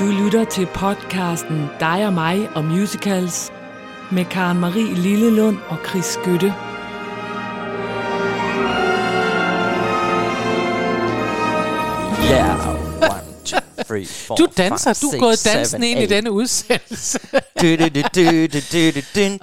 Du lytter til podcasten Dig og mig og musicals med Karen Marie Lillelund og Chris Skytte. Yeah, one, two, three, four, Du danser, five, du er six, gået seven, dansen ind i denne udsendelse.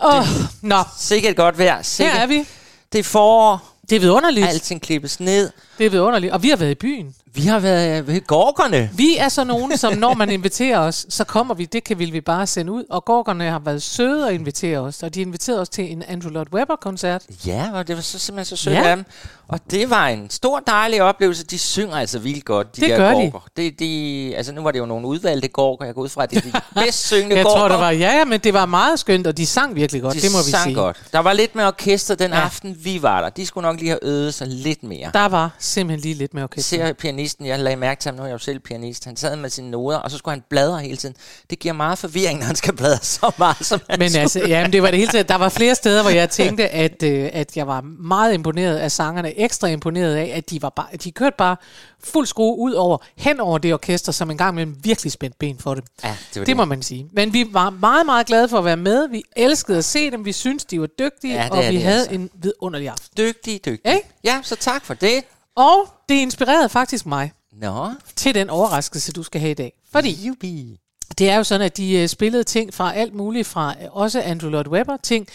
Åh. Nå, Sikkert godt vejr. her Sikkert. er vi. Det er forår. Det er vidunderligt. Alting klippes ned. Det er vidunderligt. Og vi har været i byen. Vi har været ved gorkerne. Vi er så nogen, som når man inviterer os, så kommer vi. Det kan vil vi bare sende ud. Og Gorgerne har været søde at invitere os. Og de inviterede os til en Andrew Lloyd Webber-koncert. Ja, og det var så simpelthen så sødt Ja. af dem. Og det var en stor dejlig oplevelse. De synger altså vildt godt, de Det der gør de. gorker. Det, de, altså nu var det jo nogle udvalgte gorker. Jeg går ud fra, at det er de bedst syngende Jeg gorker. tror, det var, ja, ja, men det var meget skønt, og de sang virkelig godt. de det må vi sang sige. godt. Der var lidt med orkester den Ja. aften, vi var der. De skulle nok lige have øvet sig lidt mere. Der var simpelthen lige lidt med orkester. ser pianisten, jeg lagde mærke til ham, nu er jeg jo selv pianist, han sad med sine noder, og så skulle han bladre hele tiden. Det giver meget forvirring, når han skal bladre så meget, som han Men altså, ja, men det var det hele taget. Der var flere steder, hvor jeg tænkte, at, øh, at jeg var meget imponeret af sangerne. Ekstra imponeret af, at de, var bare, at de kørte bare fuld skrue ud over, hen over det orkester, som engang med virkelig spændt ben for dem. Ja, det var Det må man sige. Men vi var meget, meget glade for at være med. Vi elskede at se dem. Vi syntes, de var dygtige. Ja, det og vi de havde altså. en vidunderlig aften. Dygtig, dygtig. Ikke? Ja, så tak for det. Og det inspirerede faktisk mig Nå, til den overraskelse, du skal have i dag. Fordi Jubi. det er jo sådan, at de øh, spillede ting fra alt muligt, fra øh, også Andrew Lloyd Webber ting,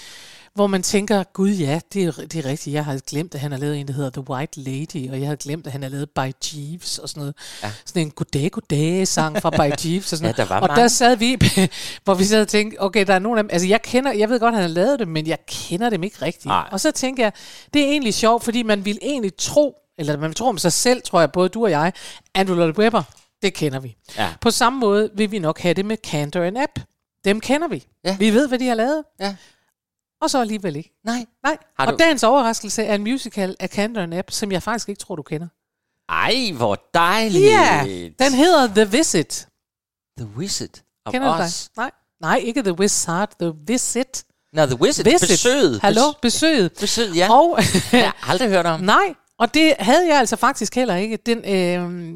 hvor man tænker, gud ja, det er, det er rigtigt, jeg havde glemt, at han har lavet en, der hedder The White Lady, og jeg havde glemt, at han har lavet By Jeeves og sådan noget. Ja. Sådan en goddag, goddag sang fra By Jeeves og sådan Ja, der noget. var og mange. der sad vi, hvor vi sad og tænkte, okay, der er nogle af dem, altså jeg kender, jeg ved godt, han har lavet det, men jeg kender dem ikke rigtigt. Nej. Og så tænker jeg, det er egentlig sjovt, fordi man vil egentlig tro, eller man tror om sig selv, tror jeg, både du og jeg, Andrew Lloyd Webber, det kender vi. Ja. På samme måde vil vi nok have det med Cantor and App. Dem kender vi. Ja. Vi ved, hvad de har lavet. Ja. Og så alligevel ikke. Nej. Nej. Har og du- dagens overraskelse er en musical af Cantor and App, som jeg faktisk ikke tror, du kender. Ej, hvor dejligt. Ja, den hedder The Visit. The Wizard of Kender du den? Nej. Nej, ikke The Wizard, The Visit. Nå, The Wizard. Visit. Besøget. Hallo, Bes- besøget. Besøget, ja. Og Jeg har aldrig hørt om. Nej, og det havde jeg altså faktisk heller ikke. Den, øh,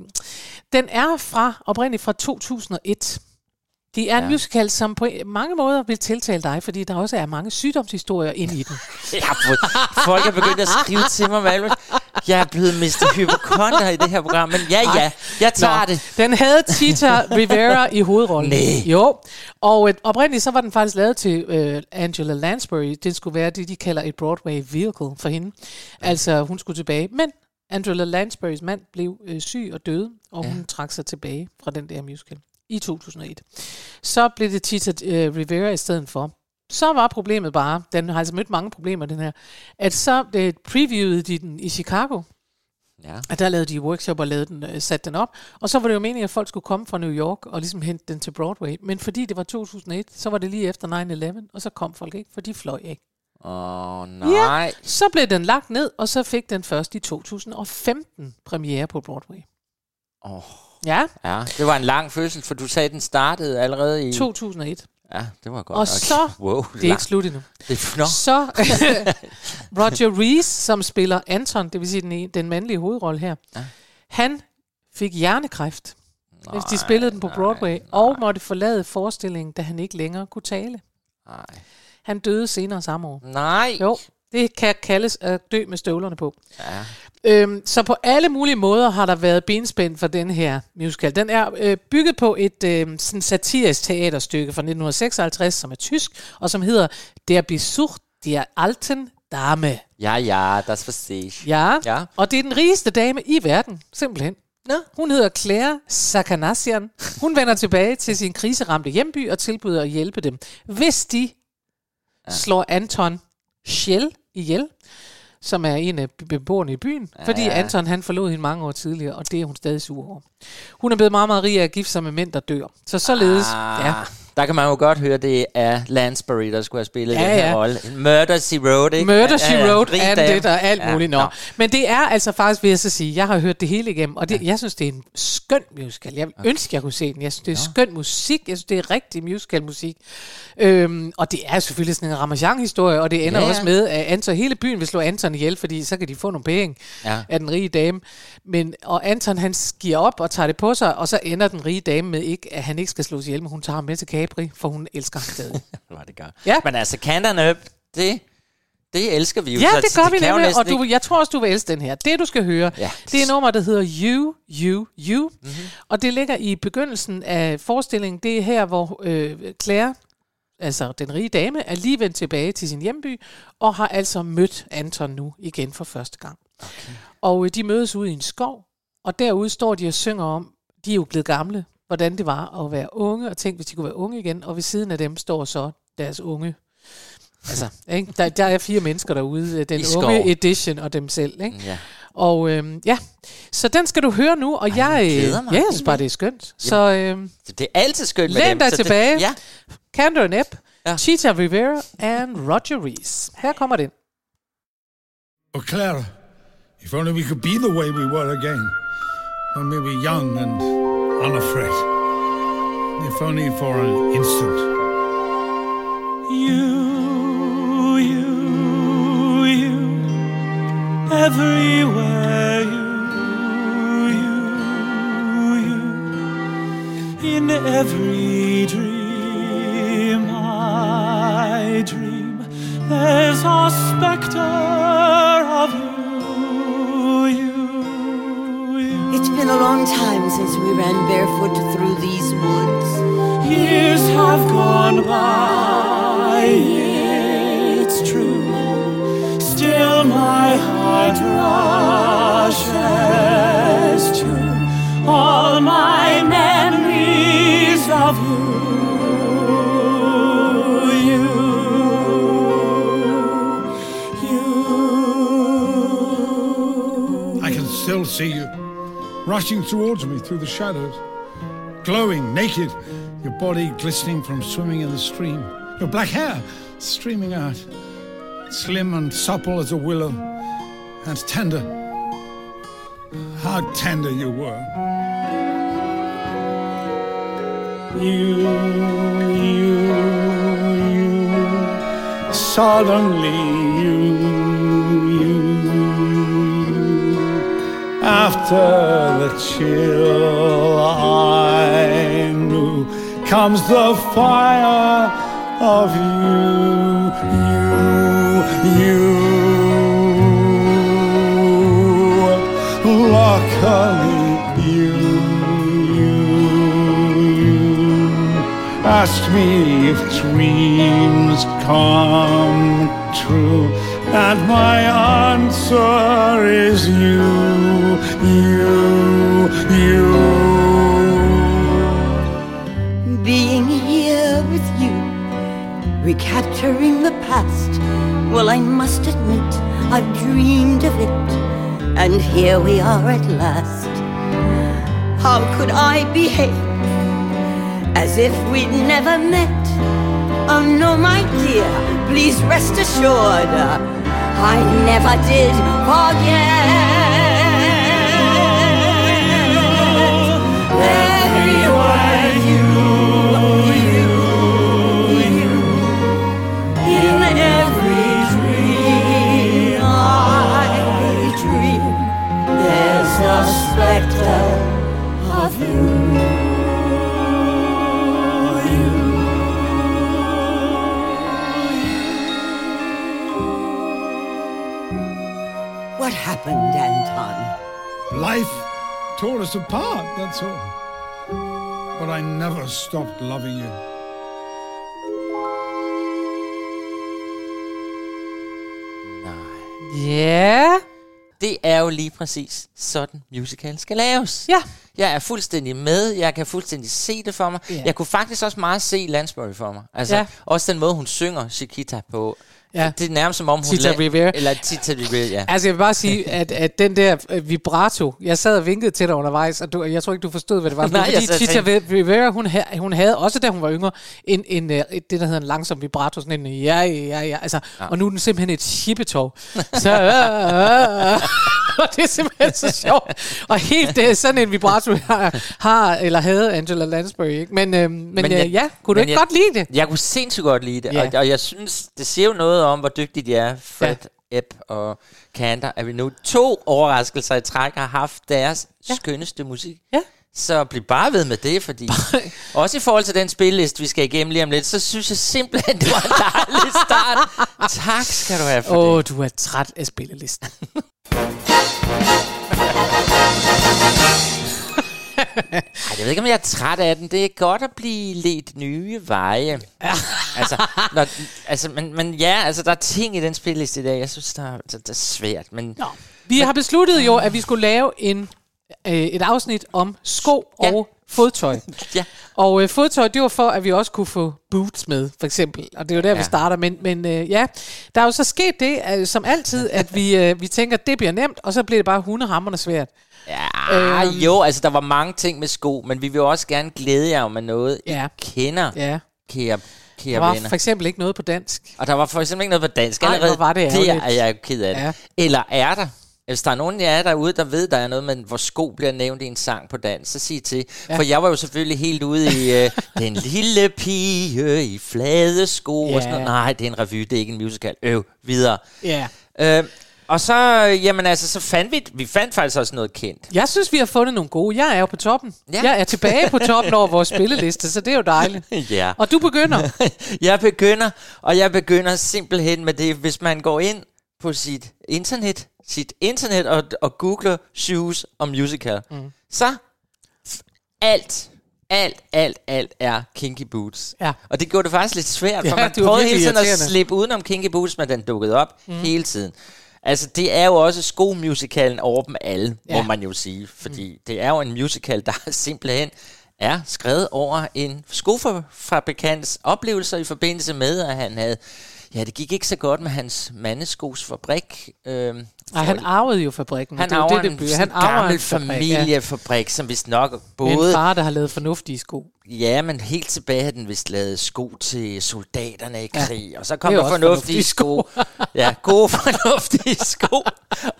den er fra oprindeligt fra 2001. Det er en Ja. musical, som på mange måder vil tiltale dig, fordi der også er mange sygdomshistorier inde i den. Fået, folk er begyndt at skrive til mig, Valmus. Jeg er blevet Mr. Hypochonder i det her program, men ja, ja, jeg tager Nå, det. Den havde Tita Rivera i hovedrollen. Næh. Jo. Og øh, oprindeligt så var den faktisk lavet til øh, Angela Lansbury. Det skulle være det, de kalder et Broadway vehicle for hende. Altså, hun skulle tilbage. Men Angela Lansburys mand blev øh, syg og døde, og ja. hun trak sig tilbage fra den der musical i 2001. Så blev det Tita øh, Rivera i stedet for. Så var problemet bare, den har altså mødt mange problemer, den her, at så øh, previewede de den i Chicago, Ja. at der lavede de workshop og lavede den, øh, satte den op. Og så var det jo meningen, at folk skulle komme fra New York og ligesom hente den til Broadway. Men fordi det var 2001, så var det lige efter 9-11, og så kom folk ikke, for de fløj ikke. Åh, oh, nej. Så blev den lagt ned, og så fik den først i 2015 premiere på Broadway. Åh. Ja, Ja, det var en lang fødsel, for du sagde, at den startede allerede i... 2001. Ja, det var godt Og nok. så- Wow, Det er ikke slut endnu. Det er, nå. Så Roger Rees, som spiller Anton, det vil sige den, den mandlige hovedrolle her, Ja. han fik hjernekræft, mens de Nej, spillede den på nej, Broadway, nej. og måtte forlade forestillingen, da han ikke længere kunne tale. Nej. Han døde senere samme år. Nej. Jo, det kan kaldes at dø med støvlerne på. Ja. Øhm, så på alle mulige måder har der været benspænd for den her musical. Den er øh, bygget på et øh, sådan satirisk teaterstykke fra 1956, som er tysk, og som hedder Der Besuch der alten Dame. Ja, ja, das verstehe ich. Ja, Ja. og det er den rigeste dame i verden, simpelthen. Nå. Hun hedder Claire Sakanassian. Hun vender tilbage til sin kriseramte hjemby og tilbyder at hjælpe dem, hvis de ja. slår Anton Schell ihjel, som er en af beboerne i byen, ja, fordi. Anton han forlod hende mange år tidligere, og det er hun stadig sur over. Hun er blevet meget, meget rig af at gifte sig med mænd, der dør. Så således, Ah, ja, Der kan man jo godt høre, det er Lansbury, der skulle have spillet Ja, den her ja. rolle. Murder, She Wrote, ikke? Murder, She Ja, ja, Wrote, and dame. det og alt Ja, muligt. Nå. nå. Men det er altså faktisk, vil jeg så sige, jeg har hørt det hele igennem, og det, jeg synes, det er en skøn musical. Jeg okay. ønsker, jeg kunne se den. Jeg synes, det er skøn musik. Jeg synes, det er rigtig musical musik. Øhm, og det er selvfølgelig sådan en Ramachan-historie, og det ender Ja, ja. også med, at Anton, hele byen vil slå Anton ihjel, fordi så kan de få nogle penge Ja. af den rige dame. Men, og Anton, han giver op og tager det på sig, og så ender den rige dame med, ikke, at han ikke skal slås ihjel, men hun tager ham med til Capri, for hun elsker ham stadig. Hvad det gør. Ja. Men altså, Canton Up, det, det elsker vi jo. Ja, så det gør vi kan jo nemlig, og du, jeg tror også, du vil elske den her. Det, du skal høre, Ja. det er nummer, der hedder You, You, You. Mhm. Mm-hmm. Og det ligger i begyndelsen af forestillingen. Det er her, hvor øh, Claire, altså den rige dame, er lige vendt tilbage til sin hjemby, og har altså mødt Anton nu igen for første gang. Okay. Og øh, de mødes ude i en skov, og derude står de og synger om, de er jo blevet gamle, hvordan det var at være unge, og tænk, hvis de kunne være unge igen, og ved siden af dem står så deres unge Altså, ikke? Der, der er fire mennesker derude, øh, den I unge skov. edition og dem selv. Ikke? Ja. Og øhm, ja, så den skal du høre nu, og Ej, jeg, jeg øh, mig. ja, jeg synes bare, det er skønt. Så øhm, Det er altid skønt med dem. dig så det- tilbage. Ja. Candor Nepp, Ja. Cheetah Rivera and Roger Rees. Her kommer den. Oh, Clara, if only we could be the way we were again, when we were young and unafraid. If only for an instant. You, you, you, everywhere you, you, you, in every towards me through the shadows, glowing, naked, your body glistening from swimming in the stream, your black hair streaming out, slim and supple as a willow, and tender. How tender you were. You, you, you, suddenly after the chill I knew, comes the fire of you, you, you, luckily you, you, you. Ask me if dreams come true, and my answer is you, you, you. Being here with you, recapturing the past. Well, I must admit, I've dreamed of it, and here we are at last. How could I behave as if we'd never met? Oh no, my dear, please rest assured, I never did forget. Everywhere you, you, you, in every dream I dream, there's a specter of you. Happened, Anton? Life tore us apart, that's all. But I never stopped loving you. Ja, Det er jo lige præcis sådan musical skal laves. ja. Jeg er fuldstændig med. Jeg kan fuldstændig se det for mig. Ja. Jeg kunne faktisk også meget se Lansbury for mig. Altså, Ja. også den måde, hun synger Chiquita på. Ja. Det er nærmest som om hun... Tita Rivera. Eller Tita Rivera, ja. Altså, jeg vil bare sige, at, at den der øh, vibrato, jeg sad og vinkede til dig undervejs, og du, jeg tror ikke, du forstod, hvad det var. Nej, fordi Tita Rivera, hun, hun havde, også da hun var yngre, en, en, øh, et- det, der hedder en langsom vibrato, sådan en ja, ja, ja, altså, ja. og nu er den simpelthen et chippetov. Så, øh, øh, øh, og det er simpelthen så sjovt. Og helt det, sådan en vibrato har, har eller havde Angela Lansbury, ikke? Men, øh, men, men jeg- øh, ja, kunne du ikke jeg- godt lide det? Jeg kunne sindssygt godt lide det, Ja. og, og jeg synes, det siger jo noget om, hvor dygtige de er, Fred, ja. Ebb og Cantor, at vi nu to overraskelser i træk har haft deres ja. skønneste musik. Ja. Så bliv bare ved med det, fordi også i forhold til den spilleliste, vi skal igennem lige om lidt, så synes jeg simpelthen, det var en dejlig start. tak skal du have for Åh, det. oh, du er træt af spillelisten. Ej, jeg ved ikke, om jeg er træt af den. Det er godt at blive ledt nye veje. altså, når, altså, men, men ja, altså, der er ting i den spilleliste i dag, jeg synes, der, er- der, der er svært. Men Nå. Vi har besluttet jo, at vi skulle lave en, øh, et afsnit om sko Ja. og fodtøj. ja, Og øh, fodtøj, det var for, at vi også kunne få boots med, for eksempel. Og det er jo der, ja. vi starter. Men, men øh, ja, der er jo så sket det, øh, som altid, at vi, øh, vi tænker, at det bliver nemt, og så bliver det bare hundehammerende svært. Ja, Øhm. jo, altså der var mange ting med sko, men vi vil jo også gerne glæde jer med noget, Ja. I kender, Ja. kære, Der kære var venner. for eksempel ikke noget på dansk. Og der var for eksempel ikke noget på dansk Ej, allerede. hvor var det der ærgerligt. er jeg ked af det. Ja. Eller er der? Hvis der er nogen af jer derude, der ved, der er noget med, hvor sko bliver nævnt i en sang på dansk, så sig til. Ja. For jeg var jo selvfølgelig helt ude i uh, Den lille pige i flade sko. Ja. Og sådan noget. Nej, det er en revy, det er ikke en musical. Øv, videre. Ja. Øh, og så, jamen altså, så fandt vi, vi fandt faktisk også noget kendt. Jeg synes, vi har fundet nogle gode. Jeg er jo på toppen. Ja. Jeg er tilbage på toppen over vores spilleliste, så det er jo dejligt. ja. Og du begynder. jeg begynder, og jeg begynder simpelthen med det, hvis man går ind på sit internet, sit internet og, og googler shoes og musical, mm. så alt, alt, alt, alt er kinky boots. Ja. Og det gjorde det faktisk lidt svært, Ja, for man det var prøvede hele tiden at slippe udenom kinky boots, men den dukkede op mm. hele tiden. Altså, det er jo også skomusicalen over dem alle, ja. Ja. må man jo sige. Fordi mm. det er jo en musical, der simpelthen er skrevet over en skofabrikants oplevelser i forbindelse med, at han havde... Ja, det gik ikke så godt med hans mandeskos fabrik. Øhm, Nej, han arvede jo fabrikken. han det arver det, en det, sådan han arver gammel en fabrik, familiefabrik, som vist nok Ja. Med en både... far, der har lavet fornuftige sko. Ja, men helt tilbage havde den vist lavet sko til soldaterne i Ja. krig, og så kom Det er der også fornuftige sko. ja, gode fornuftige sko.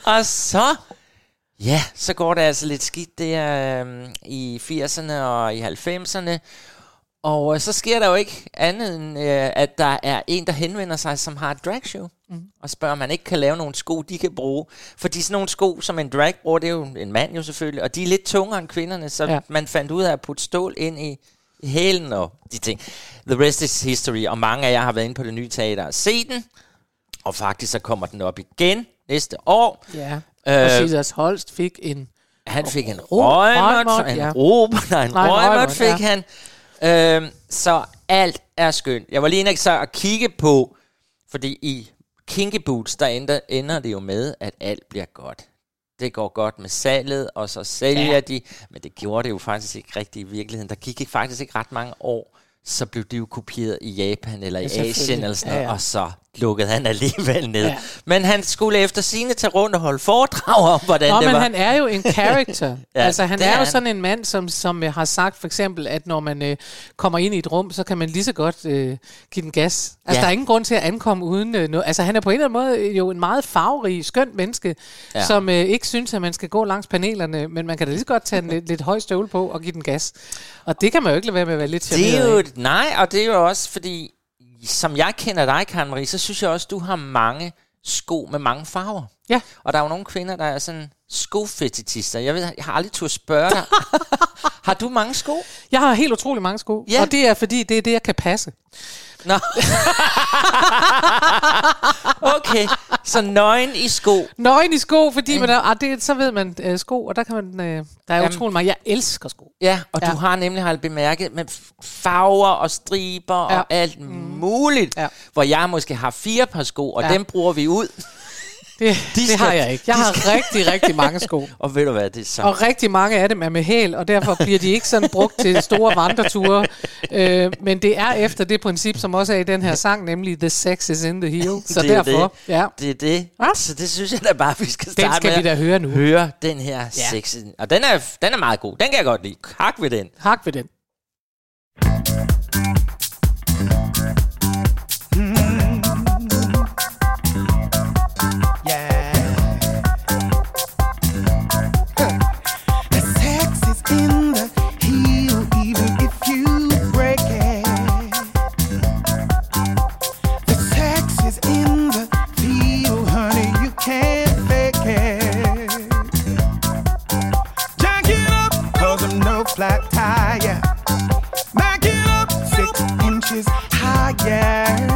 Og så, ja, så går det altså lidt skidt der øhm, i 80'erne og i 90'erne. Og øh, så sker der jo ikke andet end, øh, at der er en, der henvender sig, som har et dragshow, mm. og spørger, om man ikke kan lave nogle sko, de kan bruge. Fordi sådan nogle sko, som en drag bruger, det er jo en mand jo selvfølgelig, og de er lidt tungere end kvinderne, så Ja. man fandt ud af at putte stål ind i, hælen og de ting. The rest is history, og mange af jer har været inde på det nye teater og set den, og faktisk så kommer den op igen næste år. Ja. Øh, Og Silas Holst fik en... Han fik en en ja. nej, en Nej, en røgmot, fik ja. han. Øhm, så alt er skønt. Jeg var lige inde så at kigge på, fordi i Kinky Boots, der ender, ender det jo med, at alt bliver godt. Det går godt med salget, og så sælger Ja. ja. de, men det gjorde det jo faktisk ikke rigtigt i virkeligheden. Der gik ikke, faktisk ikke ret mange år, så blev de jo kopieret i Japan eller i Ja. Asien eller sådan Ja, noget, ja. og så lukkede han alligevel ned. Ja. Men han skulle efter sine til rundt og holde foredrag om, hvordan Nå, det men var. han er jo en character. ja, altså, han er, er jo han. sådan en mand, som, som øh, har sagt for eksempel, at når man øh, kommer ind i et rum, så kan man lige så godt øh, give den gas. Altså, Ja. der er ingen grund til at ankomme uden øh, noget. Altså, han er på en eller anden måde jo en meget farverig, skønt menneske, ja. Som øh, ikke synes, at man skal gå langs panelerne, men man kan da lige så godt tage en lidt, lidt høj støvle på og give den gas. Og det kan man jo ikke lade være med at være lidt Det er jo, af. nej, og det er jo også fordi, som jeg kender dig, Karen Marie, så synes jeg også, du har mange sko med mange farver. Ja. Og der er jo nogle kvinder, der er sådan skofetitister. Jeg, ved, jeg har aldrig turde spørge dig. har du mange sko? Jeg har helt utrolig mange sko, Ja. og det er fordi, det er det, jeg kan passe. Nå. okay, så nøgen i sko. Nøgen i sko, fordi man er, ah, det, så ved man øh, sko, og der kan man, øh, der er Jamen. utrolig meget. Jeg elsker sko. Ja, og Ja. du har nemlig, har bemærket, med farver og striber Ja. og alt muligt. Ja. Hvor jeg måske har fire par sko, og Ja. dem bruger vi ud. Det, De det skal- har jeg ikke. Jeg har skal- rigtig, rigtig mange sko. Og ved du hvad, det er så... Og rigtig mange af dem er med hæl, og derfor bliver de ikke sådan brugt til store vandreture. Øh, men det er efter det princip, som også er i den her sang, nemlig The sex is in the heel. Så det er derfor, det. ja, Det er det. Hva? Så det synes jeg da bare, vi skal starte den skal med vi da høre nu. høre den her ja. sexy. Og den er, den er meget god. Den kan jeg godt lide. Hak ved den. Hak ved den. reaches higher.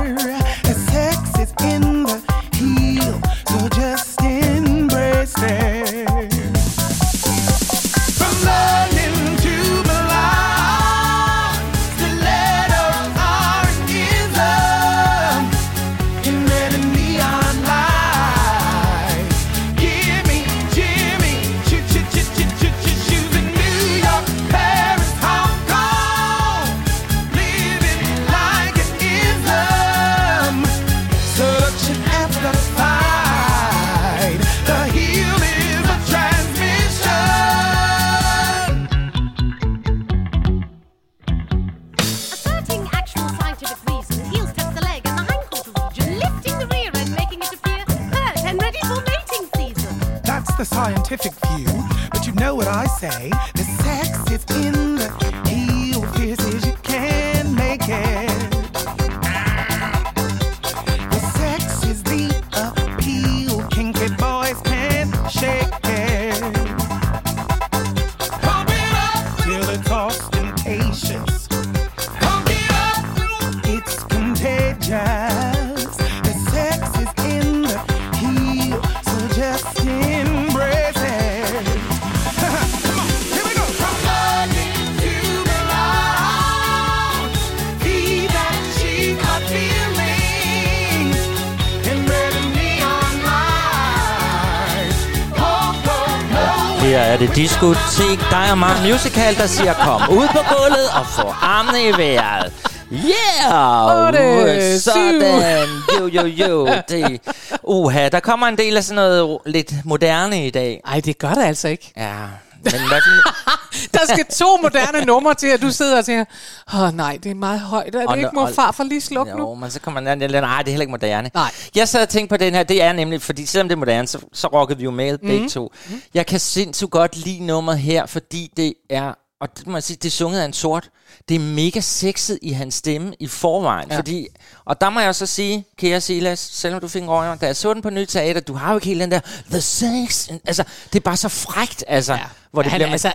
Diskotek, dig og mig musical, der siger, kom ud på gulvet og få armene i vejret. Yeah! Otte, Sådan! Jo, jo, jo. Det, uha, der kommer en del af sådan noget lidt moderne i dag. Ej, det gør det altså ikke. Ja, men hvad Der skal to moderne numre til, at du sidder og tænker, åh nej, det er meget højt. Er det Og ikke når- mor og- far for lige sluk Jo, nu? men så kommer man nej, det er heller ikke moderne. Nej. Jeg sad og tænkte på den her, det er nemlig, fordi selvom det er moderne, så, så rockede vi jo med Mhm. begge to. Jeg kan sindssygt godt lide nummeret her, fordi det er, og det må jeg sige, det er sunget af en sort. Det er mega sexet i hans stemme i forvejen, ja. Fordi, og der må jeg også sige, kære Silas, selvom du fik en røg, da jeg så den på Nyt Teater, du har jo ikke helt den der, the sex, altså, det er bare så frægt, altså, ja. Hvor det han, bliver, altså,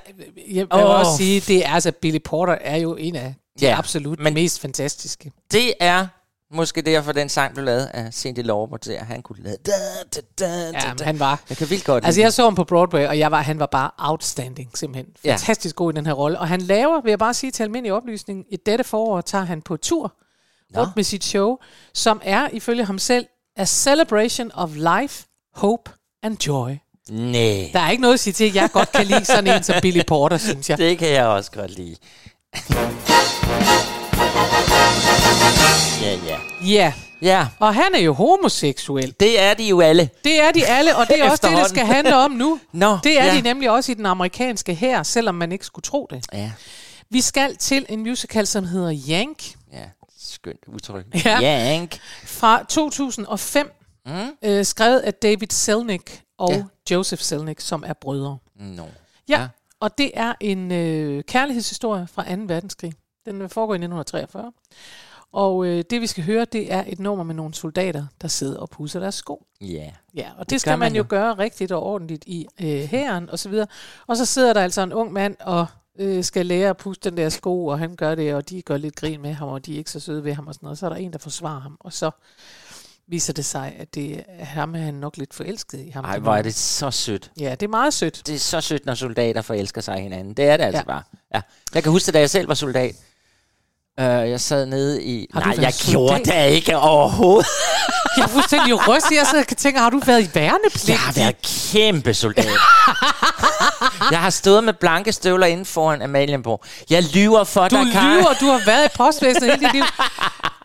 jeg vil Åh. også sige, det er altså, Billy Porter er jo en af de Ja, absolut men- men, mest fantastiske. Det er måske derfor, den sang blev lavet af Cindy Lauper, der han kunne lave... Da, da, da, da, Ja, da. han var. Jeg kan vildt godt Altså, jeg så ham på Broadway, og jeg var, han var bare outstanding, simpelthen. Ja. Fantastisk god i den her rolle. Og han laver, vil jeg bare sige til almindelig oplysning, i dette forår tager han på tur rundt med sit show, som er, ifølge ham selv, a celebration of life, hope and joy. Nej, Der er ikke noget at sige til, at jeg godt kan lide sådan en som Billy Porter, synes jeg. det kan jeg også godt lide. ja, ja. Ja, Ja, og han er jo homoseksuel. det er de jo alle. Det er de alle, og det er også det, det skal handle om nu. Nå, Det er ja. de nemlig også i den amerikanske her, selvom man ikke skulle tro det. Ja, Vi skal til en musical, som hedder Yank, ja. Skønt udtryk. Ja. Yank. fra 2005, mm. øh, skrevet af David Selnick og Ja. Joseph Selnick, som er brødre. No. Ja, Ja. og det er en øh, kærlighedshistorie fra 2. verdenskrig. Den foregår i 1943. Og øh, det vi skal høre, det er et nummer med nogle soldater, der sidder og pusser deres sko. Ja. Ja, og det, Det skal man, man jo gøre rigtigt og ordentligt i øh, hæren og så videre. Og så sidder der altså en ung mand og øh, skal lære at puste den der sko, og han gør det, og de gør lidt grin med ham, og de er ikke så søde ved ham og sådan noget. Så er der en, der forsvarer ham, og så viser det sig, at det er ham, er han nok lidt forelsket i ham. Ej, hvor er det så sødt. Ja, det er meget sødt. Det er så sødt, når soldater forelsker sig i hinanden. Det er det altså ja. Bare. Ja. Jeg kan huske, da jeg selv var soldat. Uh, jeg sad nede i... Har du Nej, jeg soldat? gjorde det ikke overhovedet. Jeg er fuldstændig rystet. Jeg sidder og tænker, har du været i værnepligt? Jeg har været kæmpe soldat. jeg har stået med blanke støvler inden foran Amalienborg. Jeg lyver for Du dig, Karen. lyver, du har været i postvæsenet hele dit liv.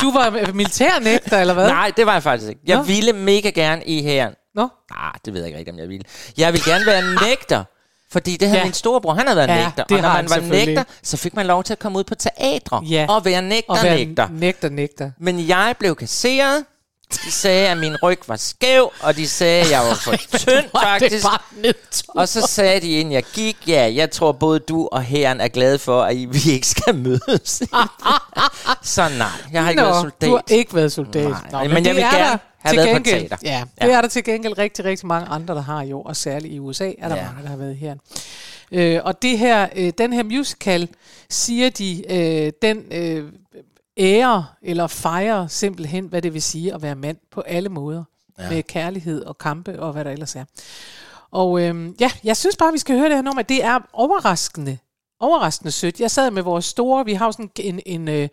Du var militærnægter, eller hvad? Nej, det var jeg faktisk ikke. Jeg Nå. ville mega gerne i hæren. Nå. Nej, det ved jeg ikke rigtigt, om jeg ville. Jeg ville gerne være nægter. Fordi det havde Ja. min storebror, han havde været Ja, nægter. Og når har man han var nægter, så fik man lov til at komme ud på teatre Ja. og være nægter, Og være nægter. nægter, nægter. Men jeg blev kasseret. De sagde, at min ryg var skæv, og de sagde, at jeg var for tynd, faktisk. Og så sagde de, inden jeg gik, ja, jeg tror både du og herren er glade for, at I, vi ikke skal mødes. så nej, jeg har ikke Nå, været soldat. du har ikke været soldat. Nej, men jeg vil er gerne have til været på gengæld- teater. Ja, Ja. det er der til gengæld rigtig, rigtig mange andre, der har jo, og særligt i USA er der Ja. mange, der har været her. Øh, og det her, øh, den her musical, siger de, øh, den øh, ære eller fejrer simpelthen, hvad det vil sige at være mand på alle måder. Ja. Med kærlighed og kampe og hvad der ellers er. Og øh, ja, jeg synes bare, vi skal høre det her nummer. Det er overraskende, overraskende sødt. Jeg sad med vores store, vi har jo sådan en, en øh,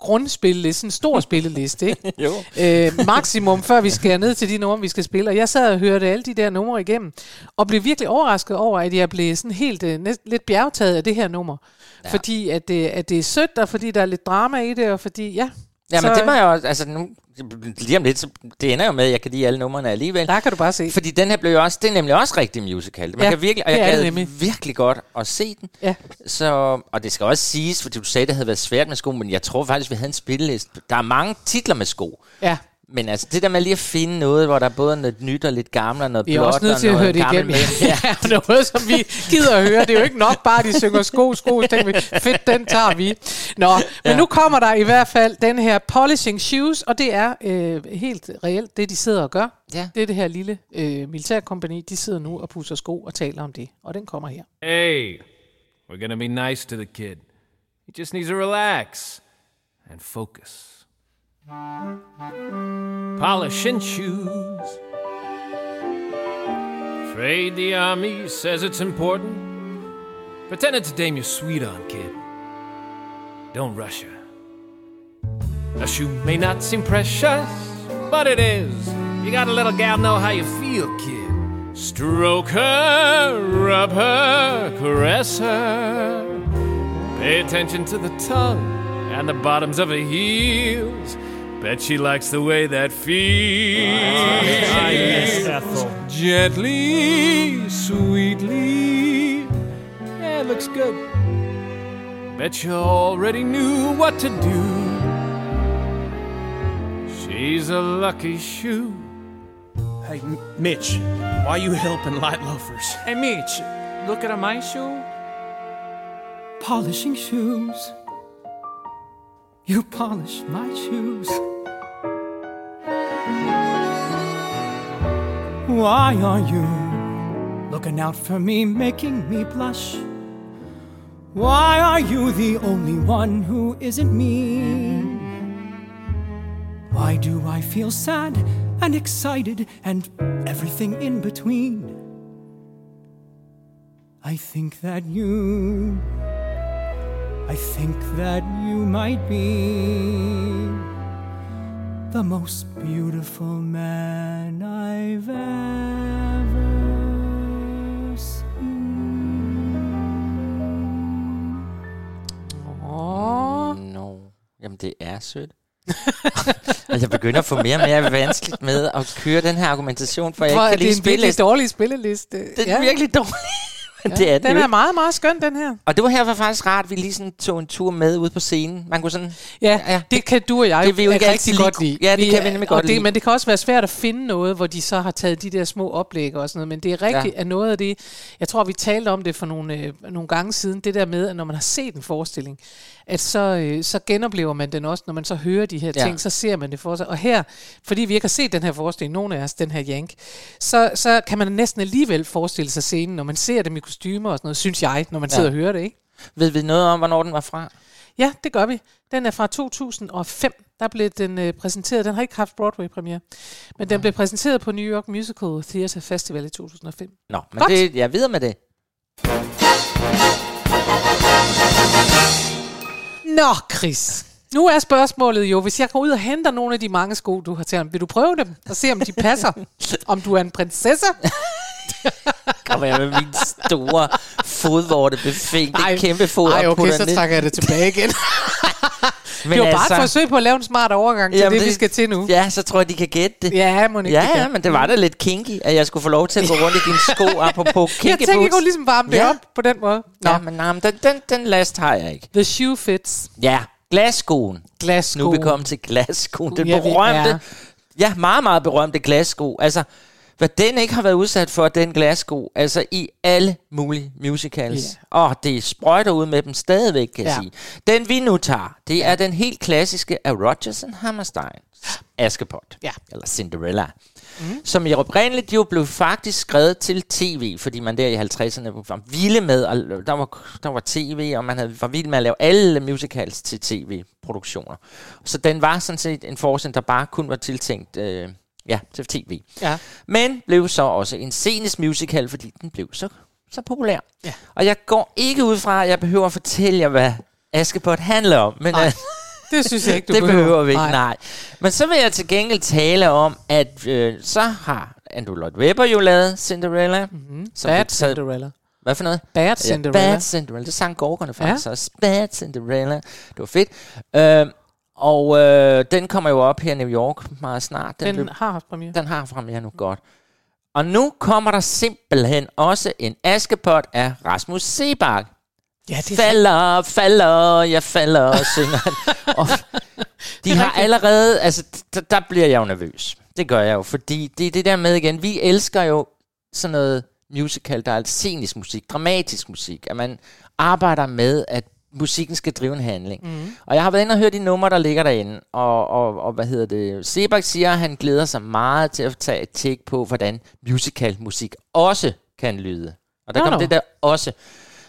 grundspilleliste, en stor spilleliste, ikke? Jo. øh, maksimum, før vi skal ned til de numre, vi skal spille. Og jeg sad og hørte alle de der numre igennem, og blev virkelig overrasket over, at jeg blev sådan helt øh, næst, lidt bjergtaget af det her nummer. Ja. Fordi at det, at det er sødt, og fordi der er lidt drama i det, og fordi, ja. Ja, men det må jeg også, altså nu, lige om lidt, så det ender jo med, at jeg kan lide alle numrene alligevel. Der kan du bare se. Fordi den her blev jo også, det er nemlig også rigtig musical. Man Ja, kan virkelig, og jeg gad nemlig. virkelig godt at se den. Ja. Så, og det skal også siges, fordi du sagde, det havde været svært med sko, men jeg tror faktisk, vi havde en spilleliste. Der er mange titler med sko. Ja. Men altså, det der med lige at finde noget, hvor der er både noget nyt og lidt gammelt og noget Vi er blåt også nødt og til at noget høre det mænd. Ja, noget, som vi gider at høre. Det er jo ikke nok bare, at de synger sko, sko. Så tænker vi, fedt, den tager vi. Nå, men Ja. nu kommer der i hvert fald den her Polishing Shoes, og det er øh, helt reelt det, de sidder og gør. Ja. Det er det her lille øh, militærkompani, de sidder nu og pusser sko og taler om det. Og den kommer her. Hey, we're gonna be nice to the kid. He just needs to relax and focus. Polishing shoes. Afraid the army says it's important. Pretend it's a dame you're sweet on, kid. Don't rush her. A shoe may not seem precious, but it is. You gotta let a gal know how you feel, kid. Stroke her, rub her, caress her. Pay attention to the tongue and the bottoms of her heels. Bet she likes the way that feels. Ah, Gently, sweetly. Yeah, it looks good. Bet you already knew what to do. She's a lucky shoe. Hey, M- Mitch, why you helping light loafers? Hey, Mitch, look at my shoe. polishing shoes. You polish my shoes. Why are you looking out for me, making me blush? Why are you the only one who isn't me? Why do I feel sad and excited and everything in between? I think that you I think that you might be the most beautiful man I've ever seen. Åh. No. Jamen, det er sødt. og jeg begynder at få mere og mere vanskeligt med at køre den her argumentation, for jeg Hvor ikke er kan det lide en virkelig dårlig spilleliste. Det er virkelig dårligt. Det er det den jo er ikke. meget, meget skøn, den her. Og det var her var faktisk rart, at vi lige sådan tog en tur med ud på scenen. Man kunne sådan... Ja, ja det kan du og jeg det vil jo ikke rigtig godt lide. Ja, det kan vi nemlig godt og det, lide. Men det kan også være svært at finde noget, hvor de så har taget de der små oplæg og sådan noget. Men det er rigtigt, Ja. at noget af det... Jeg tror, vi talte om det for nogle, øh, nogle gange siden. Det der med, at når man har set en forestilling, at så, øh, så genoplever man den også. Når man så hører de her Ja. ting, så ser man det for sig. Og her, fordi vi ikke har set den her forestilling, nogen af os, den her Jank, så, så kan man næsten alligevel forestille sig scenen, når man ser dem i kostymer og sådan noget, synes jeg, når man Ja. sidder og hører det, ikke? Ved vi noget om, hvornår den var fra? Ja, det gør vi. Den er fra 2005. Der blev den øh, præsenteret. Den har ikke haft Broadway-premiere. Men den blev præsenteret på New York Musical Theatre Festival i 2005. Nå, men Godt. det, jeg er videre med det. Nå, Chris. Nu er spørgsmålet jo, hvis jeg går ud og henter nogle af de mange sko, du har til ham, vil du prøve dem og se, om de passer? om du er en prinsesse? Kommer jeg med min store fodvorte befængte kæmpe fod Ej, okay, så ned. trækker jeg det tilbage igen. Men det var bare altså- et forsøg på at lave en smart overgang til Jamen, det, vi skal til nu. Ja, så tror jeg, de kan gætte det. Ja, må ikke Ja, det ja, men det var da lidt kinky, at jeg skulle få lov til at gå rundt i dine sko, apropos kinky Jeg tænker, jeg boots. kunne ligesom varme det Ja. op på den måde. Nå. Ja, men, nej, men den, den, den last har jeg ikke. The shoe fits. Ja, glasskoen. Glasskoen. Nu er vi kommet til glasskoen. Den Ja, berømte, er. ja, meget, meget berømte glassko. Altså, hvad den ikke har været udsat for, den glassko, altså i alle mulige musicals. Og det sprøjter ud med dem stadigvæk, kan jeg Ja. sige. Den vi nu tager, det er den helt klassiske af Rodgers and Hammerstein. Askepot. Ja. Eller Cinderella. Mm. Som i oprindeligt jo blev faktisk skrevet til tv, fordi man der i 50'erne var vilde med, og der var, der var tv, og man havde, var vild med at lave alle musicals til tv-produktioner. Så den var sådan set en forestilling, der bare kun var tiltænkt øh, ja, til tv. Ja. Men blev så også en scenisk musical, fordi den blev så, så populær. Ja. Og jeg går ikke ud fra, at jeg behøver at fortælle jer, hvad Askepot handler om. Men, Nej, øh, det synes jeg ikke, du det behøver. behøver vi ikke, Nej. Men så vil jeg til gengæld tale om, at øh, så har Andrew Lloyd Webber jo lavet Cinderella. Mm-hmm. Bad Cinderella. Hvad for noget? Bad Cinderella. Ja, Bad Cinderella. Det sang Gorgerne faktisk ja. også. Bad Cinderella. Det var fedt. Øh, og øh, den kommer jo op her i New York meget snart. Den blev- har haft premiere. den har premiere nu godt. Og nu kommer der simpelthen også en askepot af Rasmus Sebak. Ja, det er Falder, falder, jeg falder, synger han. Og de har allerede, altså d- der bliver jeg jo nervøs. Det gør jeg jo, fordi det er det der med igen, vi elsker jo sådan noget musical, der er scenisk musik, dramatisk musik, at man arbejder med, at musikken skal drive en handling. Mm. Og jeg har været inde og hørt de numre, der ligger derinde, og, og, og hvad hedder det, Sebak siger, at han glæder sig meget til at tage et take på, hvordan musicalmusik også kan lyde. Og der Nå, kommer nå. det der også.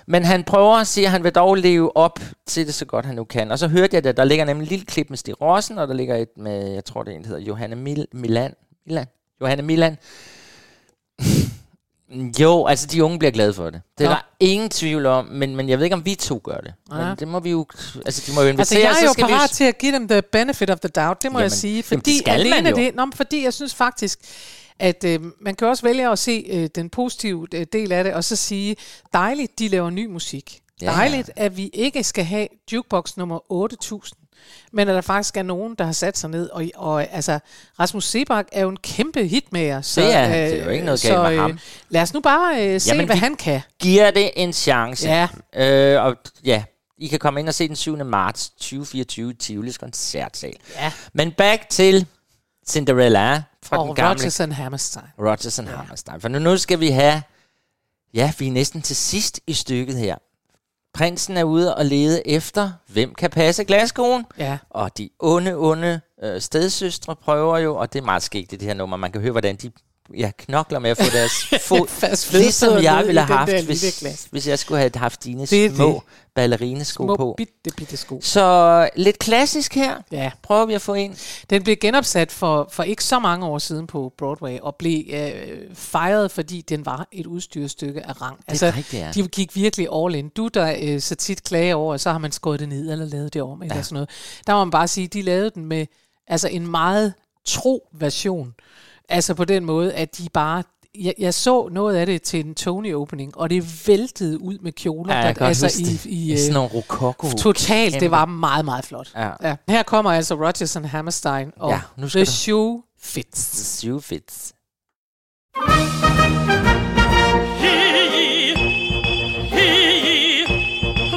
Men han prøver at sige, at han vil dog leve op til det så godt, han nu kan. Og så hørte jeg det, der ligger nemlig en lille klip med Stig Rossen, og der ligger et med, jeg tror det er en, der hedder Johanne Mil- Milan. Milan. Johanne Milan. jo, altså de unge bliver glade for det. Det er Nå. der ingen tvivl om, men, men jeg ved ikke, om vi to gør det. Ja. Men det må vi jo, altså de må jo invitere, Altså, jeg er jo skal vi parat til at give dem the benefit of the doubt, det må Jamen, jeg sige. jamen, Fordi det skal man jo. det, nå, men fordi jeg synes faktisk, at øh, man kan også vælge at se øh, den positive øh, del af det, og så sige, dejligt, de laver ny musik. Ja. Ja. Dejligt, at vi ikke skal have jukebox nummer 8000, men at der faktisk er nogen, der har sat sig ned. Og, og altså, Rasmus Sebak er jo en kæmpe hitmager. Så, Det er han. Det er jo ikke noget galt med ham. lad os nu bare øh, se, Jamen, hvad han kan. giver det en chance. Ja. Øh, og ja, I kan komme ind og se den 7. marts 2024 i Tivolis koncertsal. Ja. Men back til Cinderella fra Og den gamle Rodgers and Hammerstein. Rodgers and Hammerstein. For nu, nu skal vi have... Ja, vi er næsten til sidst i stykket her. Prinsen er ude og lede efter, hvem kan passe glaskoen. Ja. Og de onde, onde øh, stedsøstre prøver jo, og det er meget skægt i det her nummer. Man kan høre, hvordan de ja, knokler med at få deres fod, Fast ligesom jeg ville have haft, hvis, hvis jeg skulle have haft dine Det små det. ballerinesko Små på. bitte, bitte sko. Så lidt klassisk her. Ja. Prøver vi at få ind. Den blev genopsat for, for ikke så mange år siden på Broadway, og blev øh, fejret, fordi den var et udstyrsstykke af rang. Altså, rigtigt, ja. De gik virkelig all in. Du, der øh, så tit klager over, så har man skåret det ned eller lavet det om, eller sådan noget. Der må man bare sige, de lavede den med altså en meget tro version. Altså på den måde, at de bare... Jeg, jeg så noget af det til en Tony-opening, og det væltede ud med kjoler. Ja, jeg der, altså huske i, det. i, Sådan øh, nogle rokoko. Totalt, det var meget, meget flot. Ja. Ja. Her kommer altså Rodgers and Hammerstein og Ja, nu skal The du- Shoe Fits. The shoe fits.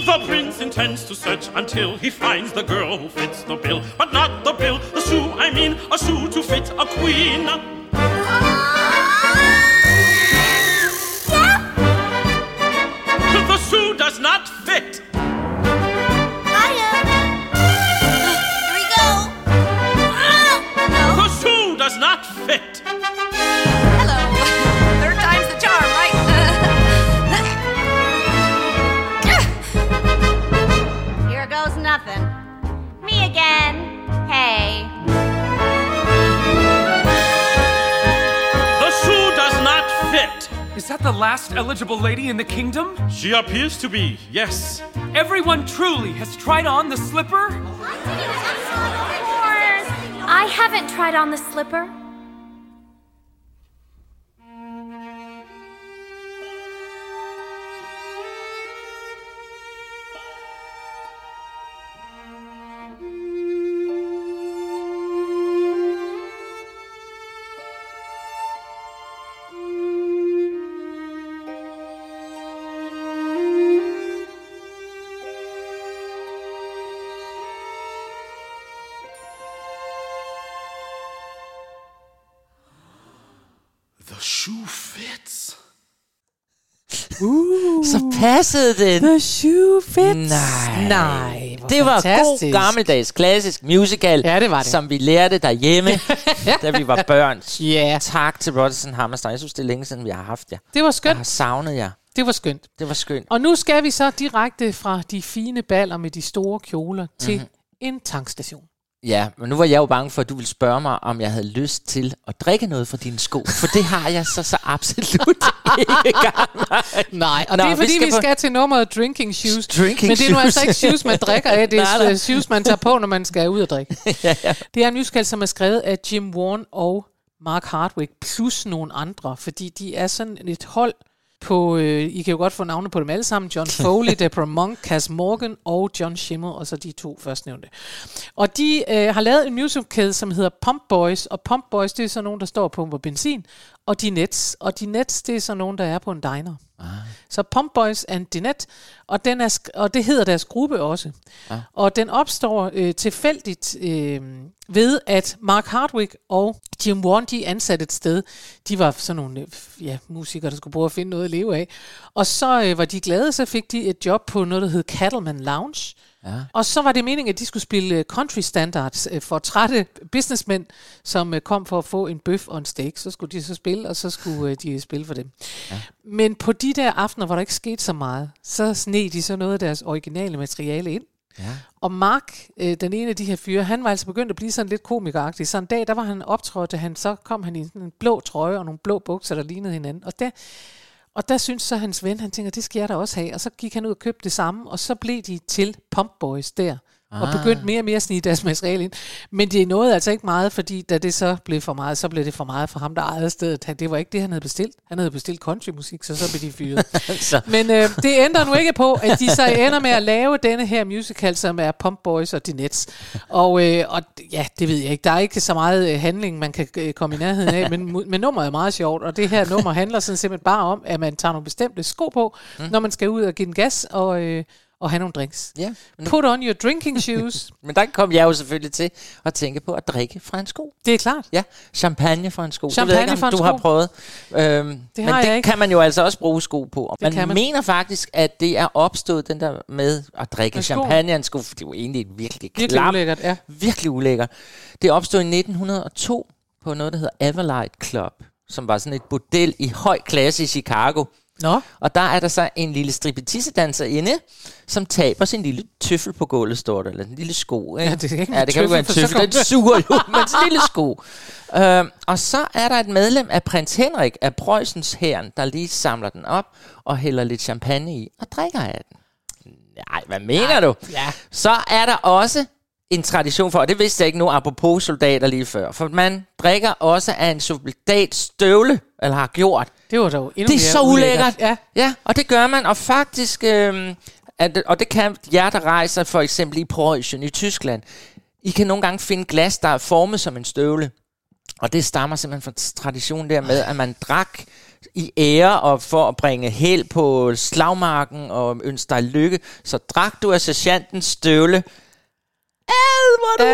The prince intends to search until he finds the girl who fits the bill. But not the bill, the shoe, I mean, a shoe to fit a queen. Last eligible lady in the kingdom? She appears to be, yes. Everyone truly has tried on the slipper? I haven't tried on the slipper. Passede den. The shoe fits. Nej. Nej, Det var god gammeldags klassisk musical, Ja, det var det. som vi lærte derhjemme, da vi var børn. Ja. Tak til Rogerson Hammerstein. Jeg synes, det er længe siden, vi har haft jer. Det var Jeg skønt. har savnet jer. Det var skønt. Det var skønt. Og nu skal vi så direkte fra de fine baller med de store kjoler til Mhm. en tankstation. Ja, men nu var jeg jo bange for, at du ville spørge mig, om jeg havde lyst til at drikke noget fra dine sko. For det har jeg så så absolut ikke Nej, og Nå, det er fordi, vi vi skal, vi på- skal til nummeret Drinking Shoes. Drinking Men det er nu shoes. altså ikke shoes, man drikker af. Det er nej. shoes, man tager på, når man skal ud og drikke. ja, ja. Det er en musical, som er skrevet af Jim Warren og Mark Hardwick, plus nogle andre, fordi de er sådan et hold på, øh, I kan jo godt få navne på dem alle sammen, John Foley, Deborah Monk, Cass Morgan og John Schimmel, og så de to førstnævnte. Og de øh, har lavet en musical, som hedder Pump Boys, og Pump Boys, det er så nogen, der står og pumper benzin, og de Nets, og de Nets, det er så nogen, der er på en diner. Ah. Så Pump Boys and Dinette, og, den er, og det hedder deres gruppe også. Ah. Og den opstår øh, tilfældigt øh, ved, at Mark Hardwick og Jim Warren, de er ansat et sted. De var sådan nogle øh, ja, musikere, der skulle prøve at finde noget at leve af. Og så øh, var de glade, så fik de et job på noget, der hed Cattleman Lounge. Ja. Og så var det meningen, at de skulle spille øh, country standards øh, for trætte businessmænd, som øh, kom for at få en bøf og en steak. Så skulle de så spille, og så skulle de spille for dem. Ja. Men på de der aftener, hvor der ikke skete så meget, så sneg de så noget af deres originale materiale ind. Ja. Og Mark, øh, den ene af de her fyre, han var altså begyndt at blive sådan lidt komikeragtig. Så en dag, der var han optrådt, han så kom han i sådan en blå trøje og nogle blå bukser, der lignede hinanden. Og der, og der synes så hans ven, han tænker, det skal jeg da også have. Og så gik han ud og købte det samme, og så blev de til Pump Boys der. Og Ah. begyndte mere og mere at snige deres materiale ind. Men det nåede altså ikke meget, fordi da det så blev for meget, så blev det for meget for ham, der ejede stedet. Han- Det var ikke det, han havde bestilt. Han havde bestilt countrymusik, så så blev de fyret. Men øh, det ændrer nu ikke på, at de så ender med at lave denne her musical, som er Pump Boys og Nets. Og, øh, og ja, det ved jeg ikke. Der er ikke så meget øh, handling, man kan øh, komme i nærheden af, men, men nummeret er meget sjovt. Og det her nummer handler sådan simpelthen bare om, at man tager nogle bestemte sko på, mm. når man skal ud og give den gas og, øh, og have nogle drinks. Ja. Put on your drinking shoes. Men der kom jeg jo selvfølgelig til at tænke på at drikke fra en sko. Det er klart. Ja, champagne fra en sko. Champagne det ved jeg ikke, fra om du har sko. prøvet. Øhm, men har det jeg ikke. kan man jo altså også bruge sko på. Det man, man. mener faktisk, at det er opstået den der med at drikke Med champagne af en sko. Det er jo egentlig virkelig Virkelig klam. ulækkert, ja. Virkelig ulækkert. Det opstod i 1902 på noget, der hedder Everlight Club, som var sådan et bordel i høj klasse i Chicago. Nå. Og der er der så en lille stripetissedanser inde, som taber sin lille tøffel på gulvet, står der. Eller en lille sko. Ikke? Ja, det kan ikke ja, være det kan jo være en tøffel. Den suger jo, men en lille sko. Øhm, og så er der et medlem af prins Henrik af Preussens herren, der lige samler den op og hælder lidt champagne i og drikker af den. Nej, hvad mener du? Ja. Så er der også en tradition for, og det vidste jeg ikke nu, apropos soldater lige før, for man drikker også af en soldats støvle, eller har gjort. Det var dog endnu Det er mere så ulækkert. Ja. ja, og det gør man, og faktisk, øhm, at, og det kan jer, der rejser for eksempel i Preussen i Tyskland, I kan nogle gange finde glas, der er formet som en støvle. Og det stammer simpelthen fra traditionen der med, at man drak i ære og for at bringe held på slagmarken og ønske dig lykke, så drak du af sergeantens støvle. Ad, hvor du!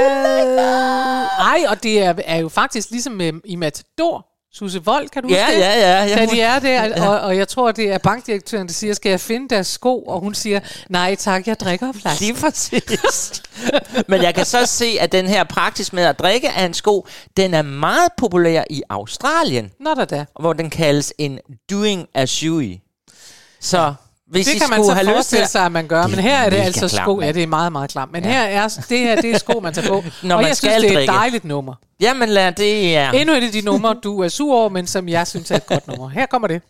Ej, og det er, er jo faktisk ligesom med, i Matador. Susse Vold, kan du Ja, huske det? ja, ja, ja. Da de er der, Ja. og, og jeg tror, det er bankdirektøren, der siger, skal jeg finde deres sko? Og hun siger, nej tak, jeg drikker flaske. Lige præcis. Men jeg kan så se, at den her praksis med at drikke af en sko, den er meget populær i Australien. Nå da da. Hvor den kaldes en doing a shoey. Så hvis det I kan man så have lyst til forestille sig, at man gør. Men her er det altså klamt, sko. Ja, det er meget, meget klamt. Men her er det her det er sko, man tager på. Når og man jeg synes, skal det er et drikke. dejligt nummer. Jamen lad det, ja. Endnu et af de numre, du er sur over, men som jeg synes er et godt nummer. Her kommer det.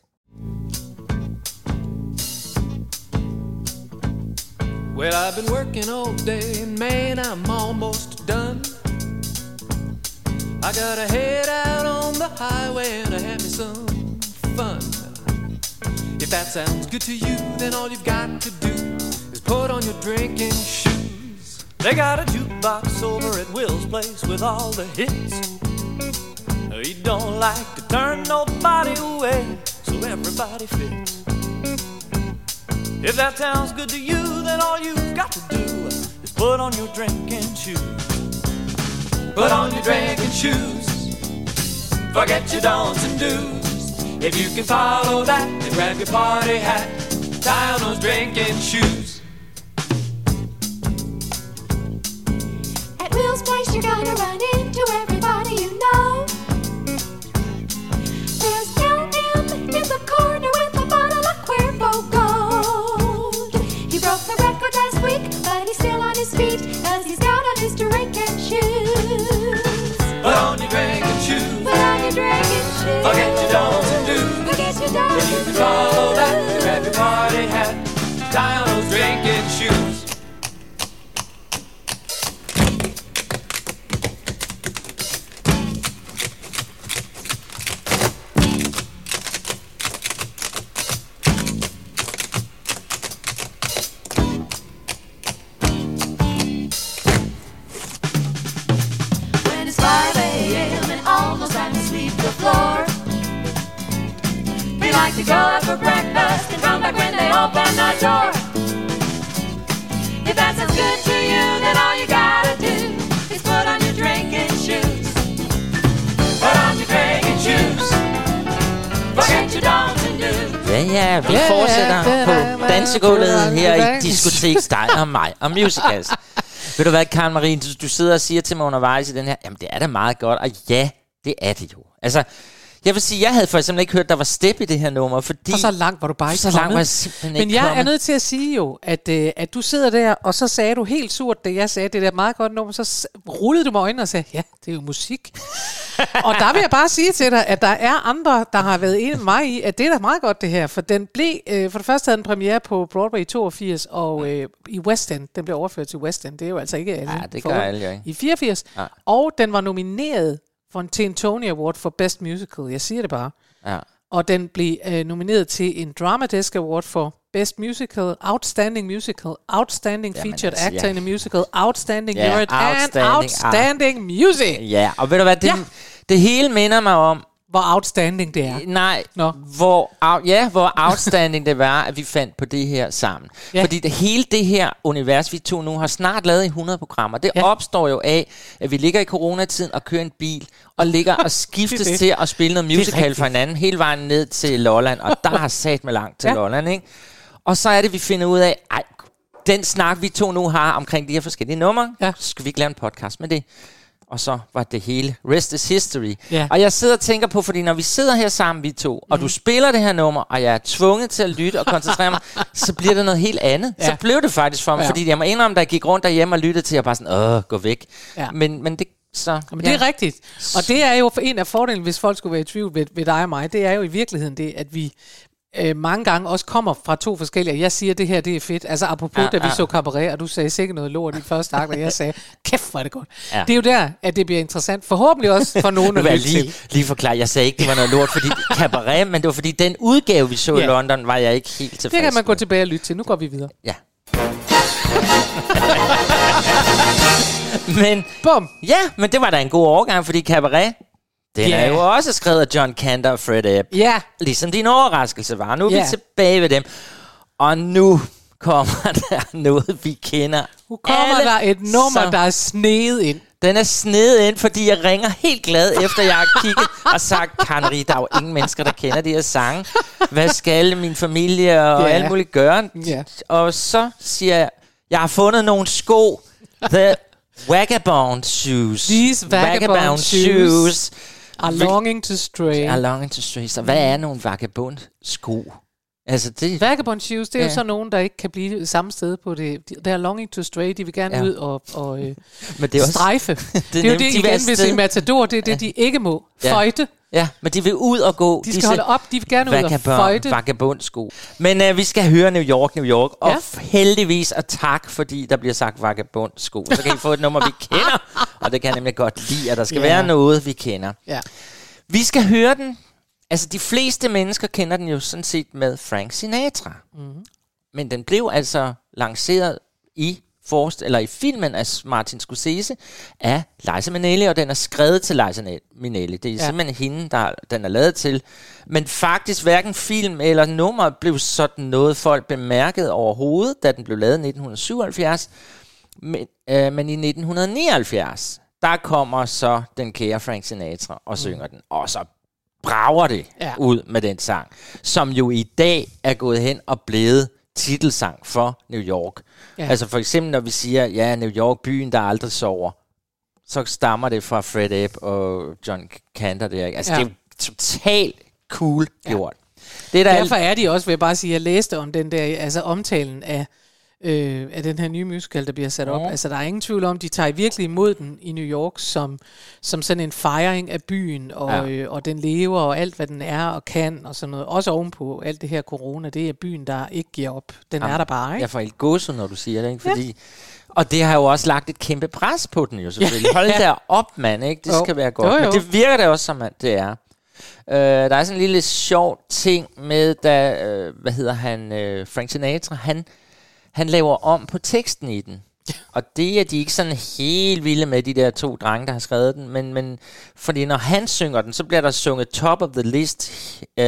Well, I've been working all day, and man, I'm almost done. I gotta head out on the highway and have me some fun. If that sounds good to you, then all you've got to do is put on your drinking shoes. They got a jukebox over at Will's place with all the hits. He don't like to turn nobody away, so everybody fits. If that sounds good to you, then all you've got to do is put on your drinking shoes. Put on your drinking shoes. Forget your don'ts and do's. If you can follow that, then grab your party hat. Tie on those drinking shoes. At Will's place, you're gonna run into everybody you know. There's LM in the corner with a bottle of Cuervo Gold. He broke the record last week, but he's still on his feet, cause he's got on his drinking shoes. Put on your drinking shoes. Put on your drinking shoes. Forget your don'ts and do's. Forget your don'ts If you can follow that, then grab your party hat. Tie on those drinking shoes. Vi ja, fortsætter er- på dansegulvet her i. Diskotek dig og mig og Musicals. Ved du hvad, Karen Marie, du, du sidder og siger til mig undervejs i den her, jamen det er da meget godt, og ja, det er det jo. Altså, jeg vil sige, jeg havde for eksempel ikke hørt, der var step i det her nummer, fordi... For så langt var du bare ikke Så langt kommet. var jeg simpelthen Men ikke jeg er kommet. nødt til at sige jo, at, øh, at du sidder der, og så sagde du helt surt, det jeg sagde, det der meget godt nummer, så rullede du med øjnene og sagde, ja, det er jo musik. og der vil jeg bare sige til dig, at der er andre, der har været enig med mig i, at det er da meget godt det her, for den blev, øh, for det første havde den premiere på Broadway i 82, og øh, i West End, den blev overført til West End, det er jo altså ikke alle. Ja, det gør alle ikke. I 84, Ja. og den var nomineret for en, til en Tony Award for Best Musical, jeg siger det bare. Ja. Og den blev øh, nomineret til en Drama Desk Award for Best Musical, Outstanding Musical, Outstanding Jamen Featured altså, Actor ja. in a Musical, Outstanding Ja, Merit, and outstanding, Outstanding Music. Ja, og ved du hvad, det, Ja. det hele minder mig om... Hvor outstanding det er. Nej, Nå. hvor, out, ja, hvor outstanding det var, at vi fandt på det her sammen. Ja. Fordi det, hele det her univers, vi to nu har snart lavet i 100 programmer, det ja. opstår jo af, at vi ligger i coronatiden og kører en bil, og ligger og skiftes Det det. til at spille noget musical for hinanden, hele vejen ned til Lolland, og der har sat med langt til Ja. Lolland, ikke? Og så er det, vi finder ud af, ej, den snak, vi to nu har omkring de her forskellige numre, Ja. så skal vi ikke lave en podcast med det. Og så var det hele. Rest is history. Ja. Og jeg sidder og tænker på, fordi når vi sidder her sammen, vi to, og du spiller det her nummer, og jeg er tvunget til at lytte og koncentrere mig, så bliver det noget helt andet. Ja. Så blev det faktisk for mig, Ja. fordi jeg må indrømme, da jeg gik rundt derhjemme og lyttede til, jeg bare sådan, åh, gå væk. Ja. Men, men det så... Men det er rigtigt. Og det er jo en af fordelene, hvis folk skulle være i tvivl ved, ved dig og mig, det er jo i virkeligheden det, at vi øh, mange gange også kommer fra to forskellige. Jeg siger, at det her det er fedt. Altså apropos, ja, da vi ja. så cabaret, og du sagde sikkert noget lort i første akt, og jeg sagde, kæft, hvor er det godt. Ja. Det er jo der, at det bliver interessant. Forhåbentlig også for nogen at lytte lige, til. lige forklare, jeg sagde ikke, det var noget lort, fordi cabaret, men det var fordi, den udgave, vi så Ja. i London, var jeg ikke helt tilfreds Det kan man gå tilbage og lytte til. Nu går vi videre. Ja. men, Bum. ja, men det var da en god overgang, fordi Cabaret, den Ja. er jo også skrevet af John Cantor og Fred Ebb. Ja. Ligesom din overraskelse var. Nu er Ja. vi tilbage ved dem. Og nu kommer der noget, vi kender. Nu kommer alle der et nummer, så- der er snedet ind. Den er snedet ind, fordi jeg ringer helt glad, efter jeg har kigget og sagt, Karen der er jo ingen mennesker, der kender de her sange. Hvad skal min familie og Ja. alt muligt gøre? Ja. Og så siger jeg, jeg har fundet nogle sko. The Vagabond Shoes. These vagabond shoes Are Vil- longing to stray. Are longing to stray. Så hvad er nogle vagabond sko? Altså det... Vagabond shoes, det er ja. jo Ja. så nogen, der ikke kan blive samme sted på det. De- Der er longing to stray, de vil gerne ja. Ja. ud og, og øh, Men det er også- strejfe. det, er jo det de vil igen, hvis i Matador, det er det, de ikke må. Ja. Føjte. Ja, men de vil ud og gå. De skal holde op, de vil gerne ud og føjte. Vagabondsko. Men uh, vi skal høre New York, New York. Og Ja. heldigvis, og tak, fordi der bliver sagt vagabondsko. Så kan I få et nummer, vi kender. Og det kan jeg nemlig godt lide, at der skal Ja. være noget, vi kender. Ja. Vi skal høre den. Altså, de fleste mennesker kender den jo sådan set med Frank Sinatra. Mhm. Men den blev altså lanceret i forst eller i filmen af Martin Scorsese af Liza Minnelli, og den er skrevet til Liza Minnelli. Det er ja. Simpelthen hende, der den er lavet til. Men faktisk hverken film eller nummer blev sådan noget folk bemærket overhovedet, da den blev lavet i 1977. Men, øh, men i 1979, der kommer så den kære Frank Sinatra og synger den. Og så brager det ja. ud med den sang, som jo i dag er gået hen og blevet titelsang for New York. Ja. Ja. Altså for eksempel, når vi siger, ja, New York, byen, der aldrig sover, så stammer det fra Fred Ebb og John Cantor der. Ikke? Altså Ja. ja. det er totalt cool gjort. Det er der Derfor er de også, vil jeg bare sige, jeg læste om den der, altså omtalen af, øh, af den her nye musical, der bliver sat op. Ja. Altså, der er ingen tvivl om, de tager virkelig imod den i New York som, som sådan en fejring af byen, og, Ja. øh, og den lever, og alt, hvad den er og kan, og sådan noget. Også ovenpå alt det her corona, det er byen, der ikke giver op. Den er der bare, ikke? Jeg får helt gåsehud, når du siger det, ikke? Fordi, ja. Og det har jo også lagt et kæmpe pres på den jo selvfølgelig. Hold Ja. der op, mand, ikke? Det Jo. skal være godt. Jo, jo. Men det virker det også som, at det er. Uh, der er sådan en lille sjov ting med, da, uh, hvad hedder han, uh, Frank Sinatra, han, han laver om på teksten i den. Og det er de ikke sådan helt vilde med, de der to drenge, der har skrevet den. Men, men fordi når han synger den, så bliver der sunget top of the list, uh,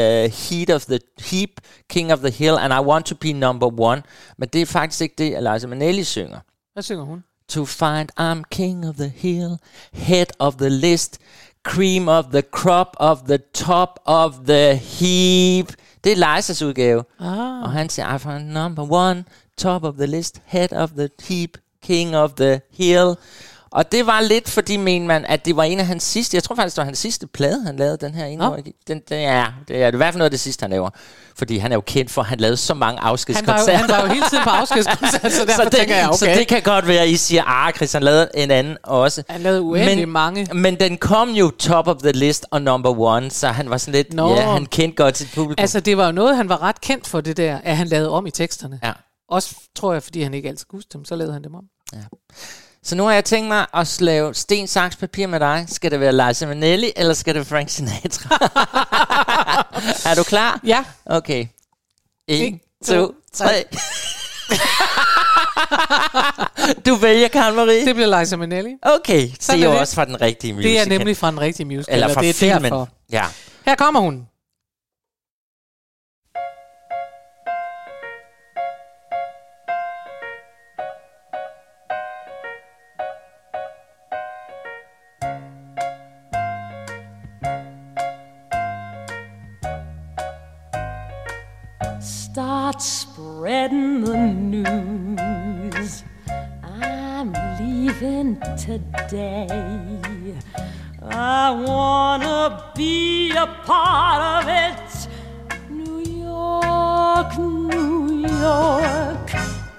heat of the heap, king of the hill, and I want to be number one. Men det er faktisk ikke det, Eliza Minnelli synger. Hvad synger hun? To find I'm king of the hill, head of the list, cream of the crop of the top of the heap. Det er Lizas udgave. Ah. Og han siger, I find number one, top of the list, head of the heap, king of the hill. Og det var lidt, fordi men man, at det var en af hans sidste, jeg tror faktisk, det var hans sidste plade, han lavede den her indgår. Nå. Den, den, ja, det er i hvert fald noget af det sidste, han laver. Fordi han er jo kendt for, at han lavede så mange Han var, afskedskoncerter. jo, han var jo hele tiden på afskedskoncerter, så derfor så det, tænker jeg, okay. Så det kan godt være, at I siger, ah, Chris, han lavede en anden også. Han lavede uendelig men, mange. Men den kom jo top of the list og number one, så han var sådan lidt, Nå. ja, han kendte godt sit publikum. Altså, det var jo noget, han var ret kendt for, det der, at han lavede om i teksterne. Ja. Også, tror jeg, fordi han ikke altid kunne huske dem, så lavede han dem om. Så nu har jeg tænkt mig at lave sten, saks, papir med dig. Skal det være Liza Minnelli, eller skal det være Frank Sinatra? er du klar? Ja. Okay. En, En, to, to, tre. du vælger, Karen Marie. Det bliver Liza Minnelli. Okay, det er jo også fra den rigtige musical. Det er nemlig fra den rigtige musical. Eller fra det er filmen. Derfor. Ja. Her kommer hun. Today. I wanna be a part of it. New York, New York,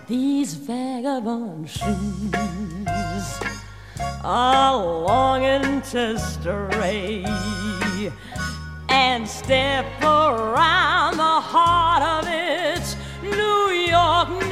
these vagabond shoes are longing to stray and step around the heart of it. New York,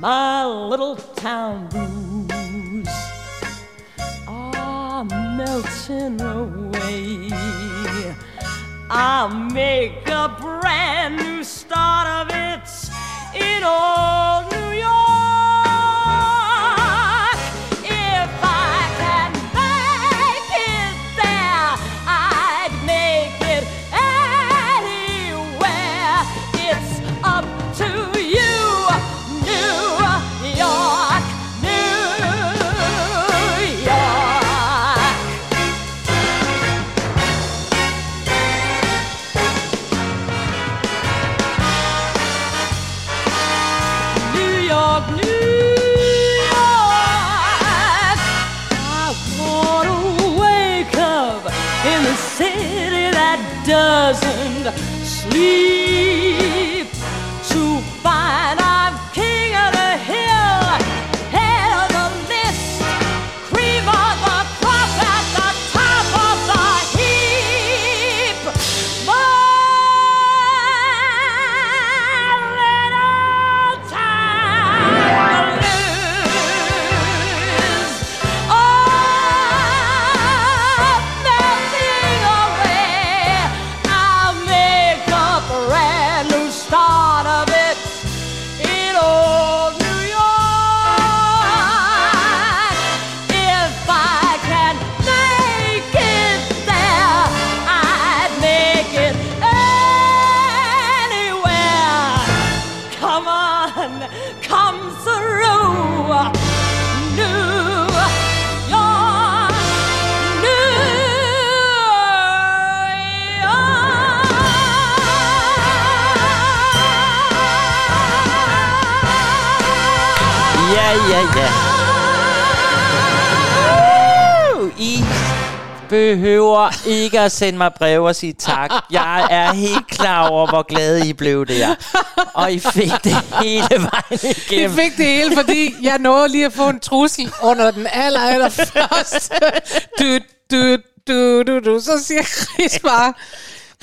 My little town blues are melting away. I'll make a brand new start of it in old New behøver ikke at sende mig breve og sige tak. Jeg er helt klar over, hvor glade I blev der. Og I fik det hele vejen igennem. fik det hele, fordi jeg nåede lige at få en trussel under den aller, aller første. Du, du, du, du, du. Så siger Chris bare,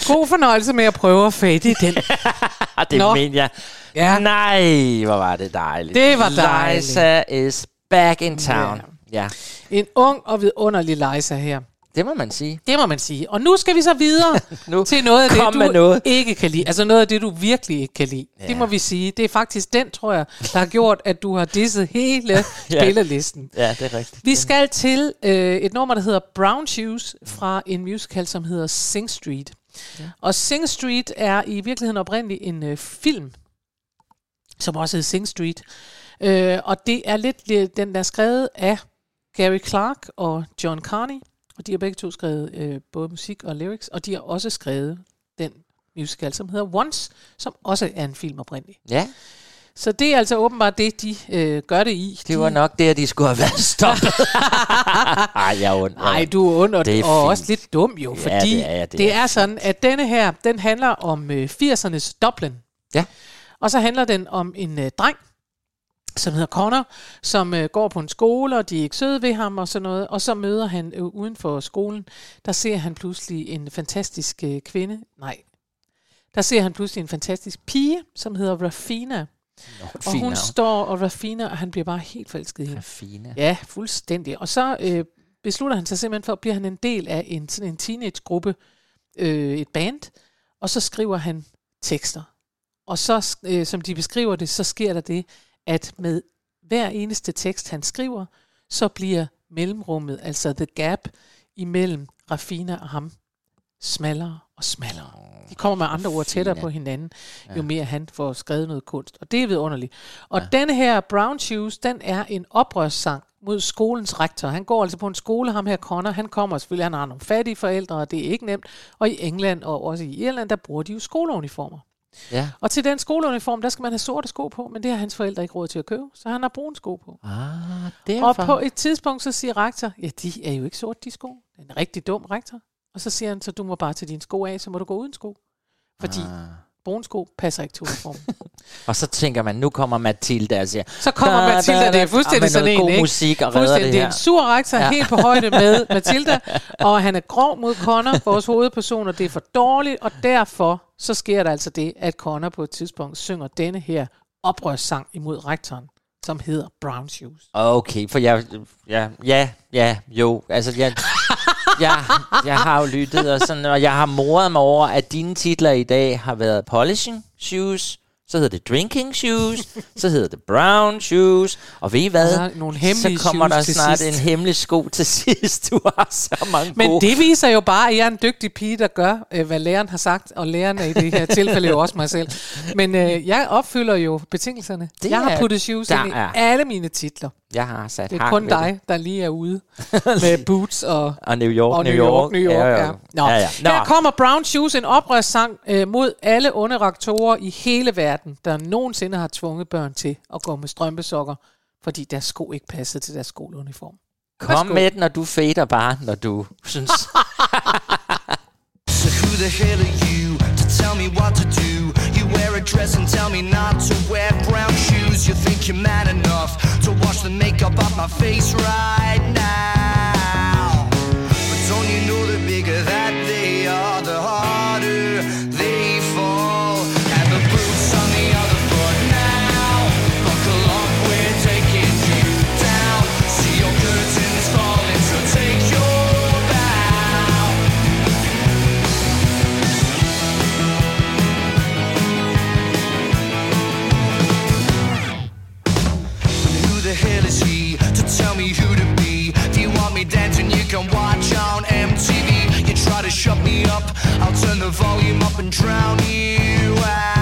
god fornøjelse med at prøve at fade i den. det Nå. mener jeg. Ja. Nej, hvor var det dejligt. Det var dejligt. Liza is back in town. Ja. En ung og vidunderlig Liza her. Det må man sige. Det må man sige. Og nu skal vi så videre nu til noget af det, du noget. ikke kan lide. Altså noget af det, du virkelig ikke kan lide. Ja. Det må vi sige. Det er faktisk den, tror jeg, der har gjort, at du har disset hele Ja. spillelisten. Ja, det er rigtigt. Vi skal til øh, et nummer, der hedder Brown Shoes, fra en musical, som hedder Sing Street. Ja. Og Sing Street er i virkeligheden oprindeligt en øh, film, som også hedder Sing Street. Øh, og det er lidt, lidt den, der er skrevet af Gary Clark og John Carney. Og de har begge to skrevet øh, både musik og lyrics, og de har også skrevet den musical, som hedder Once, som også er en film oprindeligt. Ja. Så det er altså åbenbart det, de øh, gør det i. Det var nok der, de skulle have været stoppet. Ej, jeg er ond. Nej, du er ond, og, Det er og også lidt dum jo, Ja, fordi det er jeg, det det er er sådan, at denne her, den handler om øh, 80'ernes Dublin. Ja. Og så handler den om en øh, dreng, som hedder Connor, som øh, går på en skole, og de er ikke søde ved ham og sådan noget. Og så møder han øh, uden for skolen, der ser han pludselig en fantastisk øh, kvinde. Nej, der ser han pludselig en fantastisk pige, som hedder Rafina. Nå, og hun står, og Rafina, og han bliver bare helt forelsket i hende. Rafina. Ja, fuldstændig. Og så øh, beslutter han sig simpelthen for, at blive han en del af en, sådan en teenagegruppe, øh, et band, og så skriver han tekster. Og så, øh, som de beskriver det, så sker der det, at med hver eneste tekst, han skriver, så bliver mellemrummet, altså the gap, imellem Rafina og ham, smallere og smallere. De kommer med andre ord tættere på hinanden, jo mere han får skrevet noget kunst. Og det er vidunderligt. Og ja. denne her Brown Shoes, den er en oprørssang mod skolens rektor. Han går altså på en skole, ham her Connor, han kommer selvfølgelig, han har nogle fattige forældre, og det er ikke nemt. Og i England og også i Irland, der bruger de jo skoleuniformer. Ja. Og til den skoleuniform, der skal man have sorte sko på, men det har hans forældre ikke råd til at købe, så han har brune sko på. Ah, Og derfor. på et tidspunkt, så siger rektor, ja, de er jo ikke sorte, de sko. Det er en rigtig dum rektor. Og så siger han, så du må bare tage dine sko af, så må du gå uden sko. Fordi Ah. Brune sko passer ikke til uniformen. Og så tænker man, nu kommer Mathilde og siger... Så kommer "Da, Mathilda, da, det er da," fuldstændig sådan noget en, god ikke? musik og redder Fuldstændig. det Det her. er en sur rektor, Ja. helt på højde med Mathilda, og han er grov mod Connor, vores hovedperson, og det er for dårligt, og derfor så sker der altså det, at Connor på et tidspunkt synger denne her oprørssang imod rektoren, som hedder Brown Shoes. Okay, for jeg... Ja, ja, ja, jo. Altså, jeg, jeg, jeg har jo lyttet, og, sådan, og jeg har moret mig over, at dine titler i dag har været Polishing Shoes, så hedder det Drinking Shoes, så hedder det Brown Shoes, og ved I hvad? Så nogle så kommer der snart sidst. en hemmelig sko til sidst. Du har så mange Men gode. det viser jo bare, at jeg er en dygtig pige, der gør, øh, hvad læreren har sagt, og læreren er i det her tilfælde jo også mig selv. Men øh, jeg opfylder jo betingelserne. Det jeg har puttet shoes der ind i alle mine titler. Jeg har sat Det er kun dig, der lige er ude med boots og, Og New York, og New New York. New York. Ja, Ja. Nå. Ja, ja. Nå. Her kommer Brown Shoes, en oprørssang øh, mod alle onde rektorer i hele verden, der nogensinde har tvunget børn til at gå med strømpesokker, fordi deres sko ikke passede til deres skoleuniform. Kom Værsgo. med den, når du fader bare, når du synes... the hell are you to tell me what to do? You wear a dress and tell me not to wear brown shoes. You think you're man enough to wash the makeup off my face right now. Can watch on MTV. You try to shut me up, I'll turn the volume up and drown you out.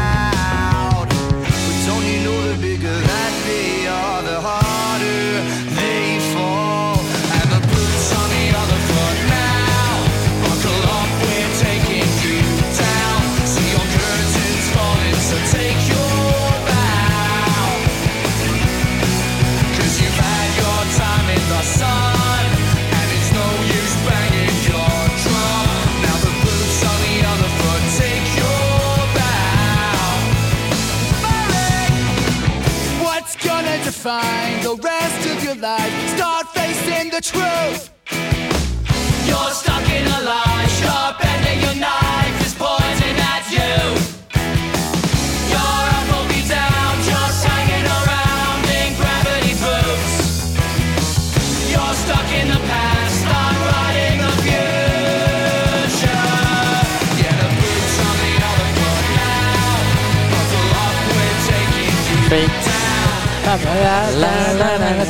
Gonna the rest of your life? Start facing the truth.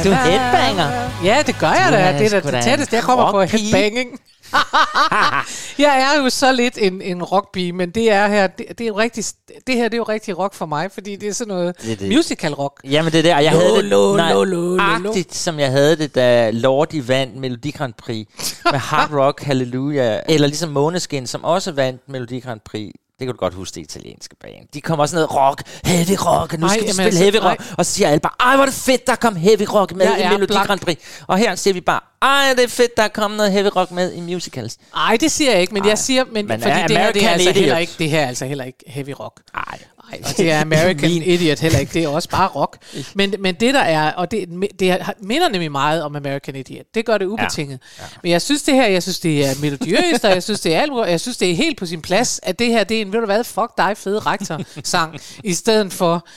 Du er headbanger. Ja, det gør jeg da. Det er da det tætteste, jeg kommer på headbanging. jeg er jo så lidt en, en rockpige, men det er her, det, det er jo rigtig, det her det er jo rigtig rock for mig, fordi det er sådan noget Det det. musical rock. Jamen det er der, jeg Lo, havde det lo, lo, lo, lo, lo. nøjagtigt, som jeg havde det, da Lordi vandt Melodi Grand Prix med Hard Rock Hallelujah, eller ligesom Måneskin, som også vandt Melodi Grand Prix. Det kan du godt huske, det italienske band. De kommer også noget rock, heavy rock, og nu Ej, skal vi spille altså, heavy rock. ej. Og så siger alle bare, ej, hvor er det fedt, der kom heavy rock med Jeg i Melodi. Grand Prix. Og her siger vi bare, ej, det er fedt, der er kommet noget heavy rock med i musicals. Nej, det siger jeg ikke, men jeg siger, men, Men fordi er det her, det er altså heller ikke, det her er altså heller ikke heavy rock. Nej. Nej, og det er American Idiot heller ikke, det er også bare rock. Men, men det der er, og det, det er- minder nemlig meget om American Idiot, det gør det ubetinget. Ja. Ja. Men jeg synes det her, jeg synes det er melodiøst, og jeg synes det er alvor, jeg synes det er helt på sin plads, at det her, det er en, ved du hvad, fuck dig, fede rektor-sang, i stedet for,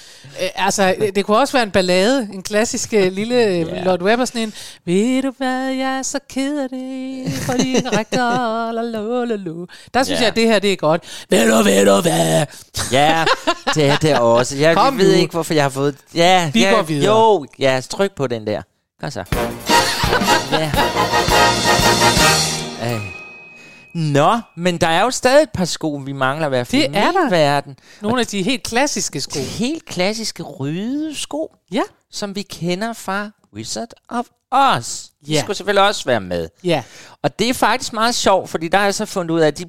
øh, altså, det kunne også være en ballade, en klassisk øh, lille yeah. Lord Webber, sådan en, ved du hvad, jeg er så ked af det, fordi en rektor, la, la, la, la. Der synes Ja. jeg, at det her, det er godt. Ved du, ved du hvad? Ja, det er det også. Jeg Kom ved nu. ikke, hvorfor jeg har fået... Ja, Vi ja, går videre. Jo, ja, tryk på den der. Kom så. Ja. Øh. Nå, men der er jo stadig et par sko, vi mangler i hvert fald Det er der. verden. Nogle af de helt klassiske sko. Helt klassiske røde sko, ja. som vi kender fra Wizard of Oz. De Ja. skulle selvfølgelig også være med. Ja. Og det er faktisk meget sjovt, fordi der har jeg så fundet ud af, at de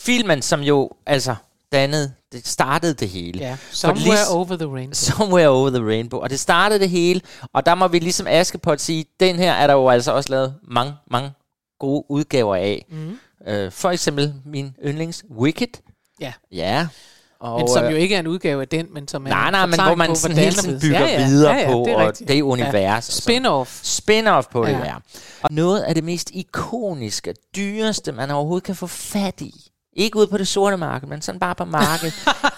filmen, som jo altså dannede, det startede det hele. Ja, For Somewhere lige- Over the Rainbow. Somewhere Over the Rainbow. Og det startede det hele, og der må vi ligesom Askepot sige, den her er der jo altså også lavet mange, mange gode udgaver af. Mhm. Øh, for eksempel min yndlings Wicked. Ja. Ja. Og, men som øh, jo ikke er en udgave af den, men som er Nej, en nej, men hvor man på, sådan hele tiden bygger hvorledes. videre ja, ja, på, det og rigtigt. det univers. sådan. Spin-off. Spin-off på det, Ja. ja. Og noget af det mest ikoniske, dyreste, man overhovedet kan få fat i, ikke ude på det sorte marked, men sådan bare på markedet,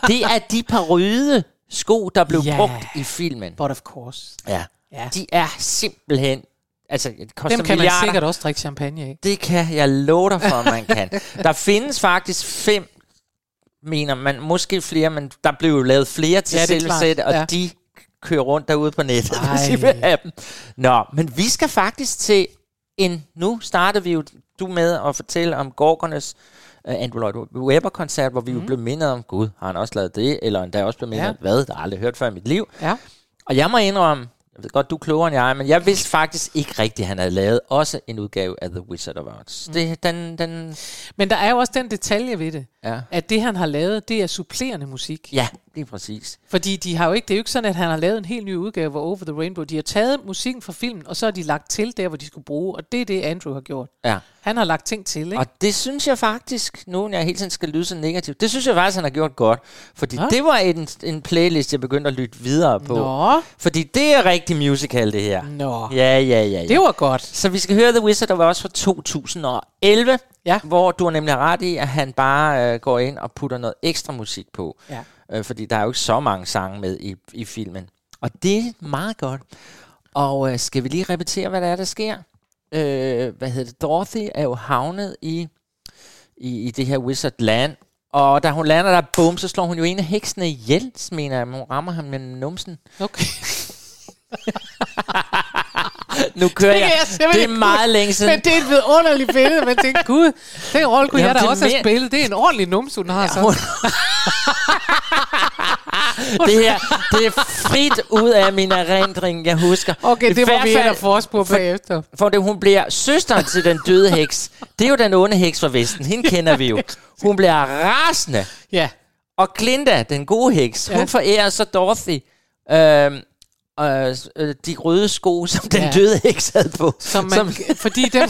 det er de par røde sko, der blev Ja. brugt i filmen. But of course. Ja. Ja. De er simpelthen... Altså, det koster Dem kan man milliarder. sikkert også drikke champagne af. Det kan jeg love dig for, man kan. Der findes faktisk fem, mener man, måske flere, men der blev jo lavet flere til Ja, ja, det er selve klart. sæt, og Ja. de kører rundt derude på nettet, Ej. hvis I vil have dem. Nå, men vi skal faktisk til en... Nu starter vi jo du med at fortælle om Gorgones Andrew Lloyd Webber-koncert, hvor vi jo blev mindet om, gud, har han også lavet det? Eller endda også blev mindet Ja. om, hvad? Der har jeg aldrig hørt før i mit liv. Ja. Og jeg må indrømme, jeg ved godt, du er klogere end jeg, men jeg vidste faktisk ikke rigtigt, at han havde lavet også en udgave af The Wizard of Oz. Mm. Det, den, den, Men der er jo også den detalje ved det, Ja. at det han har lavet, det er supplerende musik. Ja. Lige præcis. Fordi de har jo ikke, det er jo ikke sådan, at han har lavet en helt ny udgave af Over the Rainbow. De har taget musikken fra filmen, og så har de lagt til der, hvor de skulle bruge. Og det er det, Andrew har gjort. Ja. Han har lagt ting til, ikke? Og det synes jeg faktisk, nu når jeg hele tiden skal lyde så negativt, det synes jeg faktisk, han har gjort godt. Fordi Nå. det var en, en playlist, jeg begyndte at lytte videre på. Nå. Fordi det er rigtig musical, det her. Nå. Ja, ja, ja, ja. Det var godt. Så vi skal høre The Wizard, der var også fra 2011. Ja. Hvor du har nemlig ret i, at han bare øh, går ind og putter noget ekstra musik på. Ja. Øh, fordi der er jo ikke så mange sange med i, i filmen. Og det er meget godt. Og øh, skal vi lige repetere, hvad der er, der sker? Øh, hvad hedder det? Dorothy er jo havnet i, i, i det her Wizard Land. Og da hun lander der, bum, så slår hun jo en af heksene ihjel, mener jeg. Hun rammer ham med numsen. Okay. nu kører kan jeg. simpelthen Det er meget huske. længe siden. Men det er et vidunderligt billede. Man tænker, gud, den rolle kunne Jamen, jeg da det også have spillet. Det er en ordentlig numse, hun har så. det her, det er frit ud af min erindring, jeg husker. Okay, det hvert vi fald- ind og forspure for- bagefter. For det, hun bliver søsteren til den døde heks. Det er jo den onde heks fra Vesten. Hende kender vi jo. Hun bliver rasende. Ja. Og Glinda, den gode heks, Ja. hun forærer så Dorothy øhm, øh, øh, de røde sko, som den Ja. døde heks havde på. Som man, fordi dem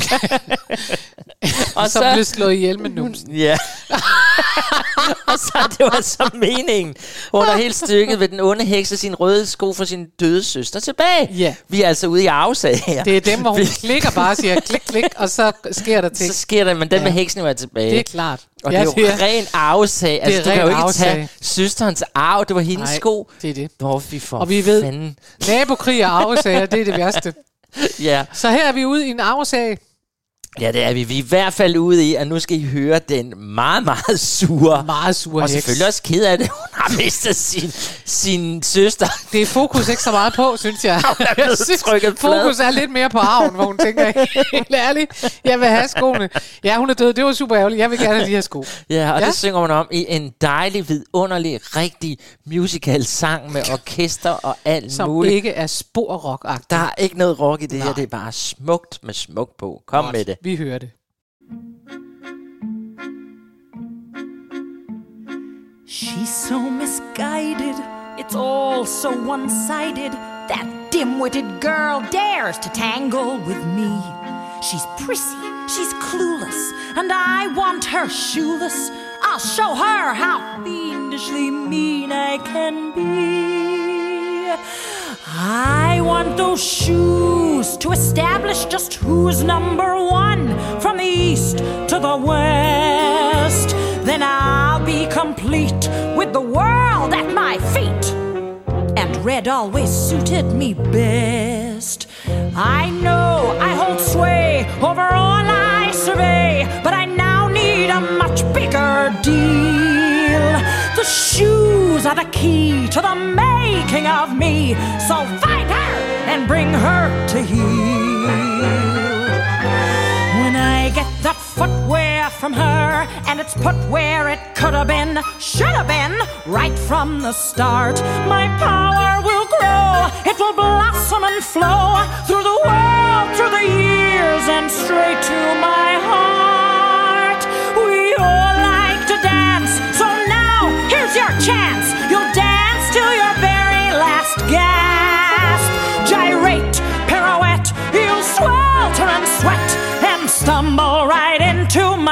og som blev slået ihjel med numsen. Ja. og så det var så meningen. Hun har helt stykket ved den onde heks og sin røde sko for sin døde søster tilbage. Ja. Vi er altså ude i afsag her. Det er dem, hvor hun klikker bare og siger klik, klik, og så sker der ting. Så sker der, men den Ja. med heksen er tilbage. Det er klart. Og Jeg det er jo ren arvesag. Altså, er du kan jo ikke tage søsterens arv. Det var hendes Nej, sko. det er det. Hvor vi får Og vi ved, fanden. nabokrig og arvesager, det er det værste. Ja. Så her er vi ude i en arvesag. Ja, det er vi. Vi er i hvert fald ude i, at nu skal I høre den meget, meget sure. Meget sure Og heks. selvfølgelig også ked af det. Hun har mistet sin, sin søster. Det er fokus ikke så meget på, synes jeg. Hun er jeg synes, trykket fokus er lidt mere på arven, hvor hun tænker, helt ærligt, jeg vil have skoene. Ja, hun er død, det var super ærgerligt. Jeg vil gerne have de her sko. Ja, og Ja. det synger hun om i en dejlig, vidunderlig, rigtig musical sang med orkester og alt Som muligt. ikke er spor rock Der er ikke noget rock i det her. Nej. Det er bare smukt med smuk på. Kom Godt. med det. Vi hører det. She's so misguided, it's all so one sided. That dim witted girl dares to tangle with me. She's prissy, she's clueless, and I want her shoeless. I'll show her how fiendishly mean I can be. I want those shoes to establish just who's number one from the east to the west. Then I'll be complete with the world at my feet. And red always suited me best. I know I hold sway over all I survey, but I now need a much bigger deal. The shoes are the key to the making of me, so find her and bring her to heel. When I get that footwear from her and it's put where it could have been, should have been, right from the start, my power will grow. It will blossom and flow through the world, through the years, and straight to my heart. We all like to dance, so now here's your chance. You'll dance till your very last gasp.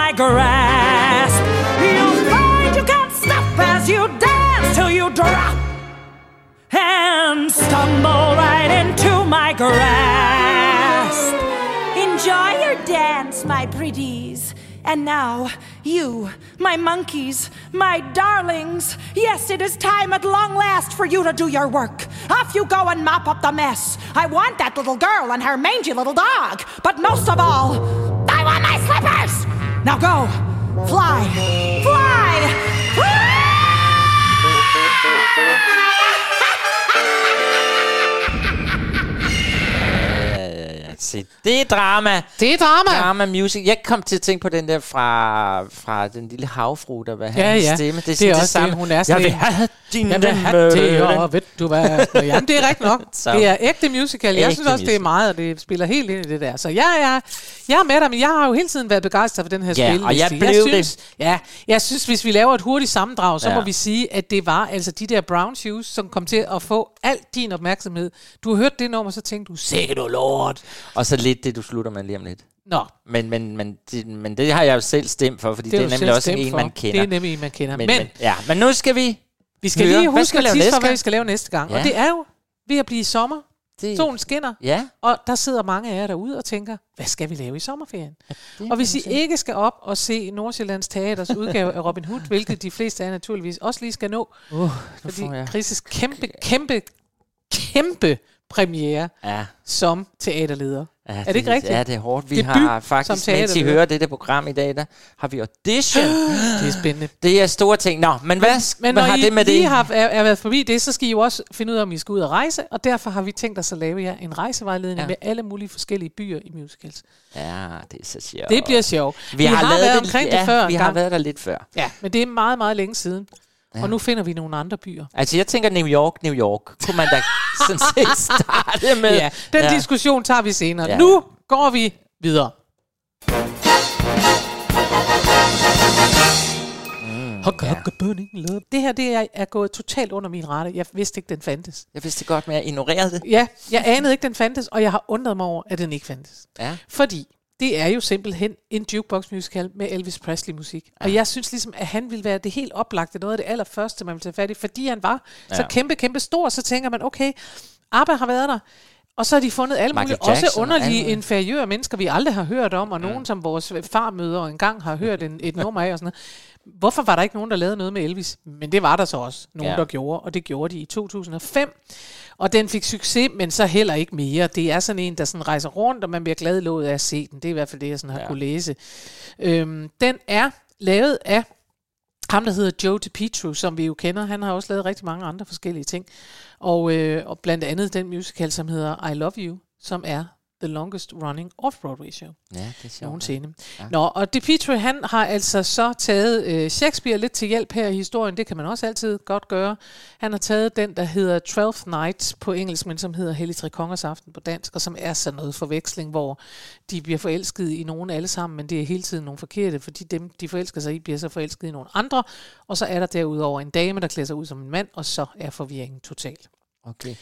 My grasp. You'll find you can't stop as you dance till you drop and stumble right into my grasp. Enjoy your dance, my pretties. And now, you, my monkeys, my darlings, yes, it is time at long last for you to do your work. Off you go and mop up the mess. I want that little girl and her mangy little dog. But most of all, I want my slippers! Now go, fly, fly, Se, det er drama. Det er drama. Drama music. Jeg kom til at tænke på den der fra, fra den lille havfru, der var Ja, hans ja. stemme. Det er også det. Hun er Jeg sådan vil en- have Din have demme. det, og ved du hvad? Jamen, det er rigtigt nok. Så. Det er ægte musical. Jeg Ægte synes også, det er musical. meget, og det spiller helt ind i det der. Så jeg er, jeg er med dig, men jeg har jo hele tiden været begejstret for den her Ja, spilleliste. og jeg blev jeg det. synes, Ja, jeg synes, hvis vi laver et hurtigt sammendrag, så Ja. må vi sige, at det var altså de der brown shoes, som kom til at få al din opmærksomhed. Du har hørt det nummer, så tænkte du, sikke du lort. Og så lidt det, du slutter med lige om lidt. Nå. Men, men, men, det, men det har jeg jo selv stemt for, fordi det, det er du nemlig også en, for. man kender. Det er nemlig en, man kender. Men, Men- men, ja, men nu skal vi Vi skal høre, lige huske at tisse for, hvad vi skal lave næste gang. Ja. Og det er jo ved at blive sommer. Det- Solen skinner. Ja. Og der sidder mange af jer derude og tænker, hvad skal vi lave i sommerferien? det og hvis I ikke skal op og se Nordsjællands Teaters udgave af Robin Hood, hvilket de fleste af jer naturligvis også lige skal nå, Uh, fordi jeg- Chris' kæmpe, kæmpe, kæmpe premiere Ja. som teaterleder. Ja, er det ikke rigtigt? Ja, det er hårdt. Vi Debut har faktisk, mens I hører dette program i dag, der har vi audition. Det er spændende. Det er store ting. Nå, men hvad, Men hvad når har I det med det? har er, er været forbi det, så skal I jo også finde ud af, om I skal ud og rejse, og derfor har vi tænkt os at lave jer en rejsevejledning Ja. med alle mulige forskellige byer i musicals. Ja, det er så sjovt. Det bliver sjovt. Vi, har, lavet været det, omkring ja, det før vi har gang. været der lidt før. Ja, men det er meget, meget længe siden. Ja. Ja. Og nu finder vi nogle andre byer. Altså, jeg tænker New York, New York. Kunne man da sådan set starte med? Ja, den ja. diskussion tager vi senere. Ja. Ja. Nu går vi videre. Mm, Det her det er, er gået totalt under min rette. Jeg vidste ikke, den fandtes. Jeg vidste godt, men jeg ignorerede det. Ja, jeg anede ikke, den fandtes, og jeg har undret mig over, at den ikke fandtes. Ja. Fordi det er jo simpelthen en jukebox musical med Elvis Presley musik. Og jeg synes ligesom, at han ville være det helt oplagte, noget af det allerførste, man ville tage fat i, fordi han var ja. så Ja. kæmpe, kæmpe stor, så tænker man, okay, ABBA har været der, og så har de fundet alle Michael mulige, også Jackson og underlige, alle. inferiøre mennesker, vi aldrig har hørt om, og nogen, som vores farmøder engang har hørt en, et nummer af og sådan noget. Hvorfor var der ikke nogen, der lavede noget med Elvis? Men det var der så også nogen, Ja. der gjorde, og det gjorde de i 2005. Og den fik succes, men så heller ikke mere. Det er sådan en, der sådan rejser rundt, og man bliver glad lovet af at se den. Det er i hvert fald det, jeg sådan har ja. kunne læse. Øhm, den er lavet af ham, der hedder Joe DiPietro, som vi jo kender. Han har også lavet rigtig mange andre forskellige ting. Og, øh, og blandt andet den musical, som hedder I Love You, som er the longest running off-Broadway show Ja, det er sjovt. nogensinde. Ja. Nå, og DiPietro, han har altså så taget øh, Shakespeare lidt til hjælp her i historien. Det kan man også altid godt gøre. Han har taget den, der hedder Twelfth Night på engelsk, men som hedder Hellig Tre Kongers Aften på dansk, og som er sådan noget forveksling, hvor de bliver forelsket i nogen alle sammen, men det er hele tiden nogle forkerte, fordi dem, de forelsker sig i, bliver så forelsket i nogle andre, og så er der derudover en dame, der klæder sig ud som en mand, og så er forvirringen total. Okay.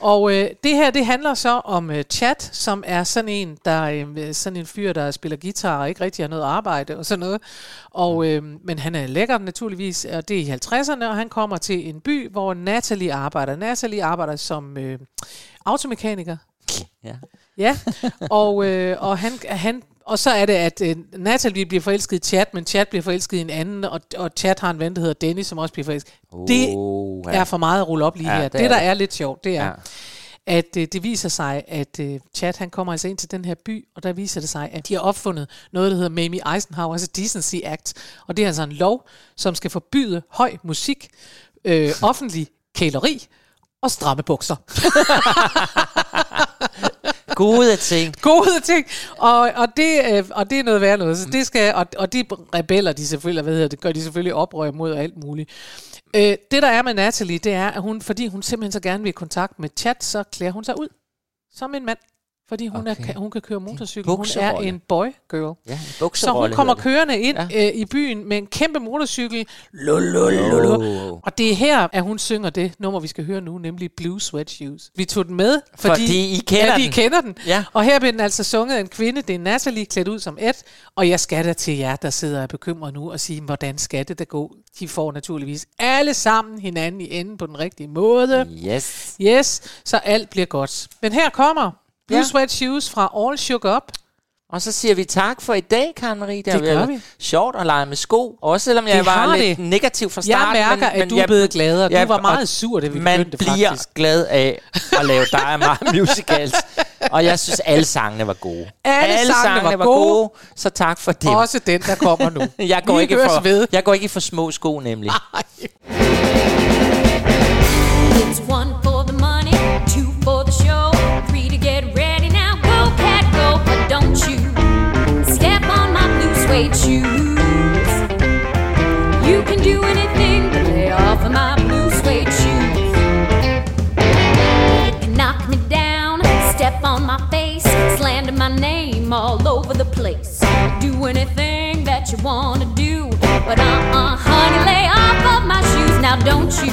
Og øh, det her, det handler så om øh, Chat, som er sådan en, der øh, sådan en fyr, der spiller guitar og ikke rigtig har noget arbejde og sådan noget. Og, øh, men han er lækker naturligvis, og det er i 50'erne, og han kommer til en by, hvor Natalie arbejder. Natalie arbejder som øh, automekaniker. Ja. Ja, og, øh, og, han, han, og så er det, at øh, Natalie bliver forelsket i Chat, men Chat bliver forelsket i en anden, og, og Chat har en ven, der hedder Dennis, som også bliver forelsket. Oh, det ja. er for meget at rulle op lige Ja, her. det Det, er der det. er lidt sjovt, det er, Ja. at øh, det viser sig, at øh, Chad han kommer altså ind til den her by, og der viser det sig, at de har opfundet noget, der hedder Mamie Eisenhower's Decency Act. Og det er altså en lov, som skal forbyde høj musik, øh, offentlig kæleri og stramme bukser. Gode ting. Gode ting. Og, og, det, øh, og det er noget værd noget. Så det skal, og, og de rebeller, de selvfølgelig, hvad hedder det, gør de selvfølgelig oprør mod og alt muligt. Øh, det der er med Natalie, det er, at hun, fordi hun simpelthen så gerne vil i kontakt med chat, så klæder hun sig ud som en mand. Fordi hun, okay. er, hun kan køre motorcykel. Hun er en boy girl. Ja, en Så hun kommer kørende ind Ja. øh, i byen med en kæmpe motorcykel. Lulululu. Oh. Og det er her, at hun synger det nummer, vi skal høre nu, nemlig Blue Sweatshoes. Vi tog den med, fordi, Fordi I kender ja, vi den. kender den. Ja. Og her bliver den altså sunget af en kvinde. Det er Natalie klædt ud som Ed. Og jeg skal da til jer, der sidder og bekymret nu, og sige, hvordan skal det da gå? De får naturligvis alle sammen hinanden i enden på den rigtige måde. Yes. Yes, så alt bliver godt. Men her kommer Blue Ja. Sweatshoes fra All Shook Up. Og så siger vi tak for i dag, Karen Marie. Det, Det gør vi. sjovt at lege med sko. Også selvom jeg Det var lidt det. negativ fra Jeg starten. mærker, at du er blevet gladere. Du var meget sur, da vi Man begyndte, bliver faktisk. glad af at lave dig og mig musicals. Og jeg synes, alle sangene var gode. Alle sangene var gode. Så tak for det. Også den, der kommer nu. jeg, går Vi ikke for, ved. jeg går ikke for små sko, nemlig. It's one wanna do. But uh uh, honey, lay off of my shoes. Now don't you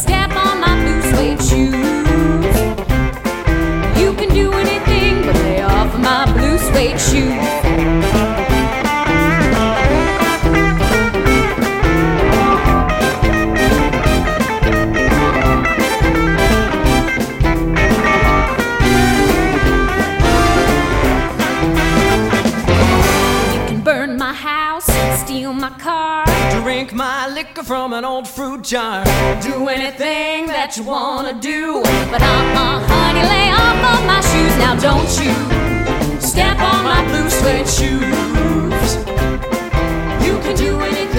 step on my blue suede shoes. You can do anything, but lay off of my blue suede shoes. steal my car, drink my liquor from an old fruit jar, do anything that you wanna do. But I'm uh, a honey, lay off of my shoes now, don't you step on my blue suede shoes. You can do anything.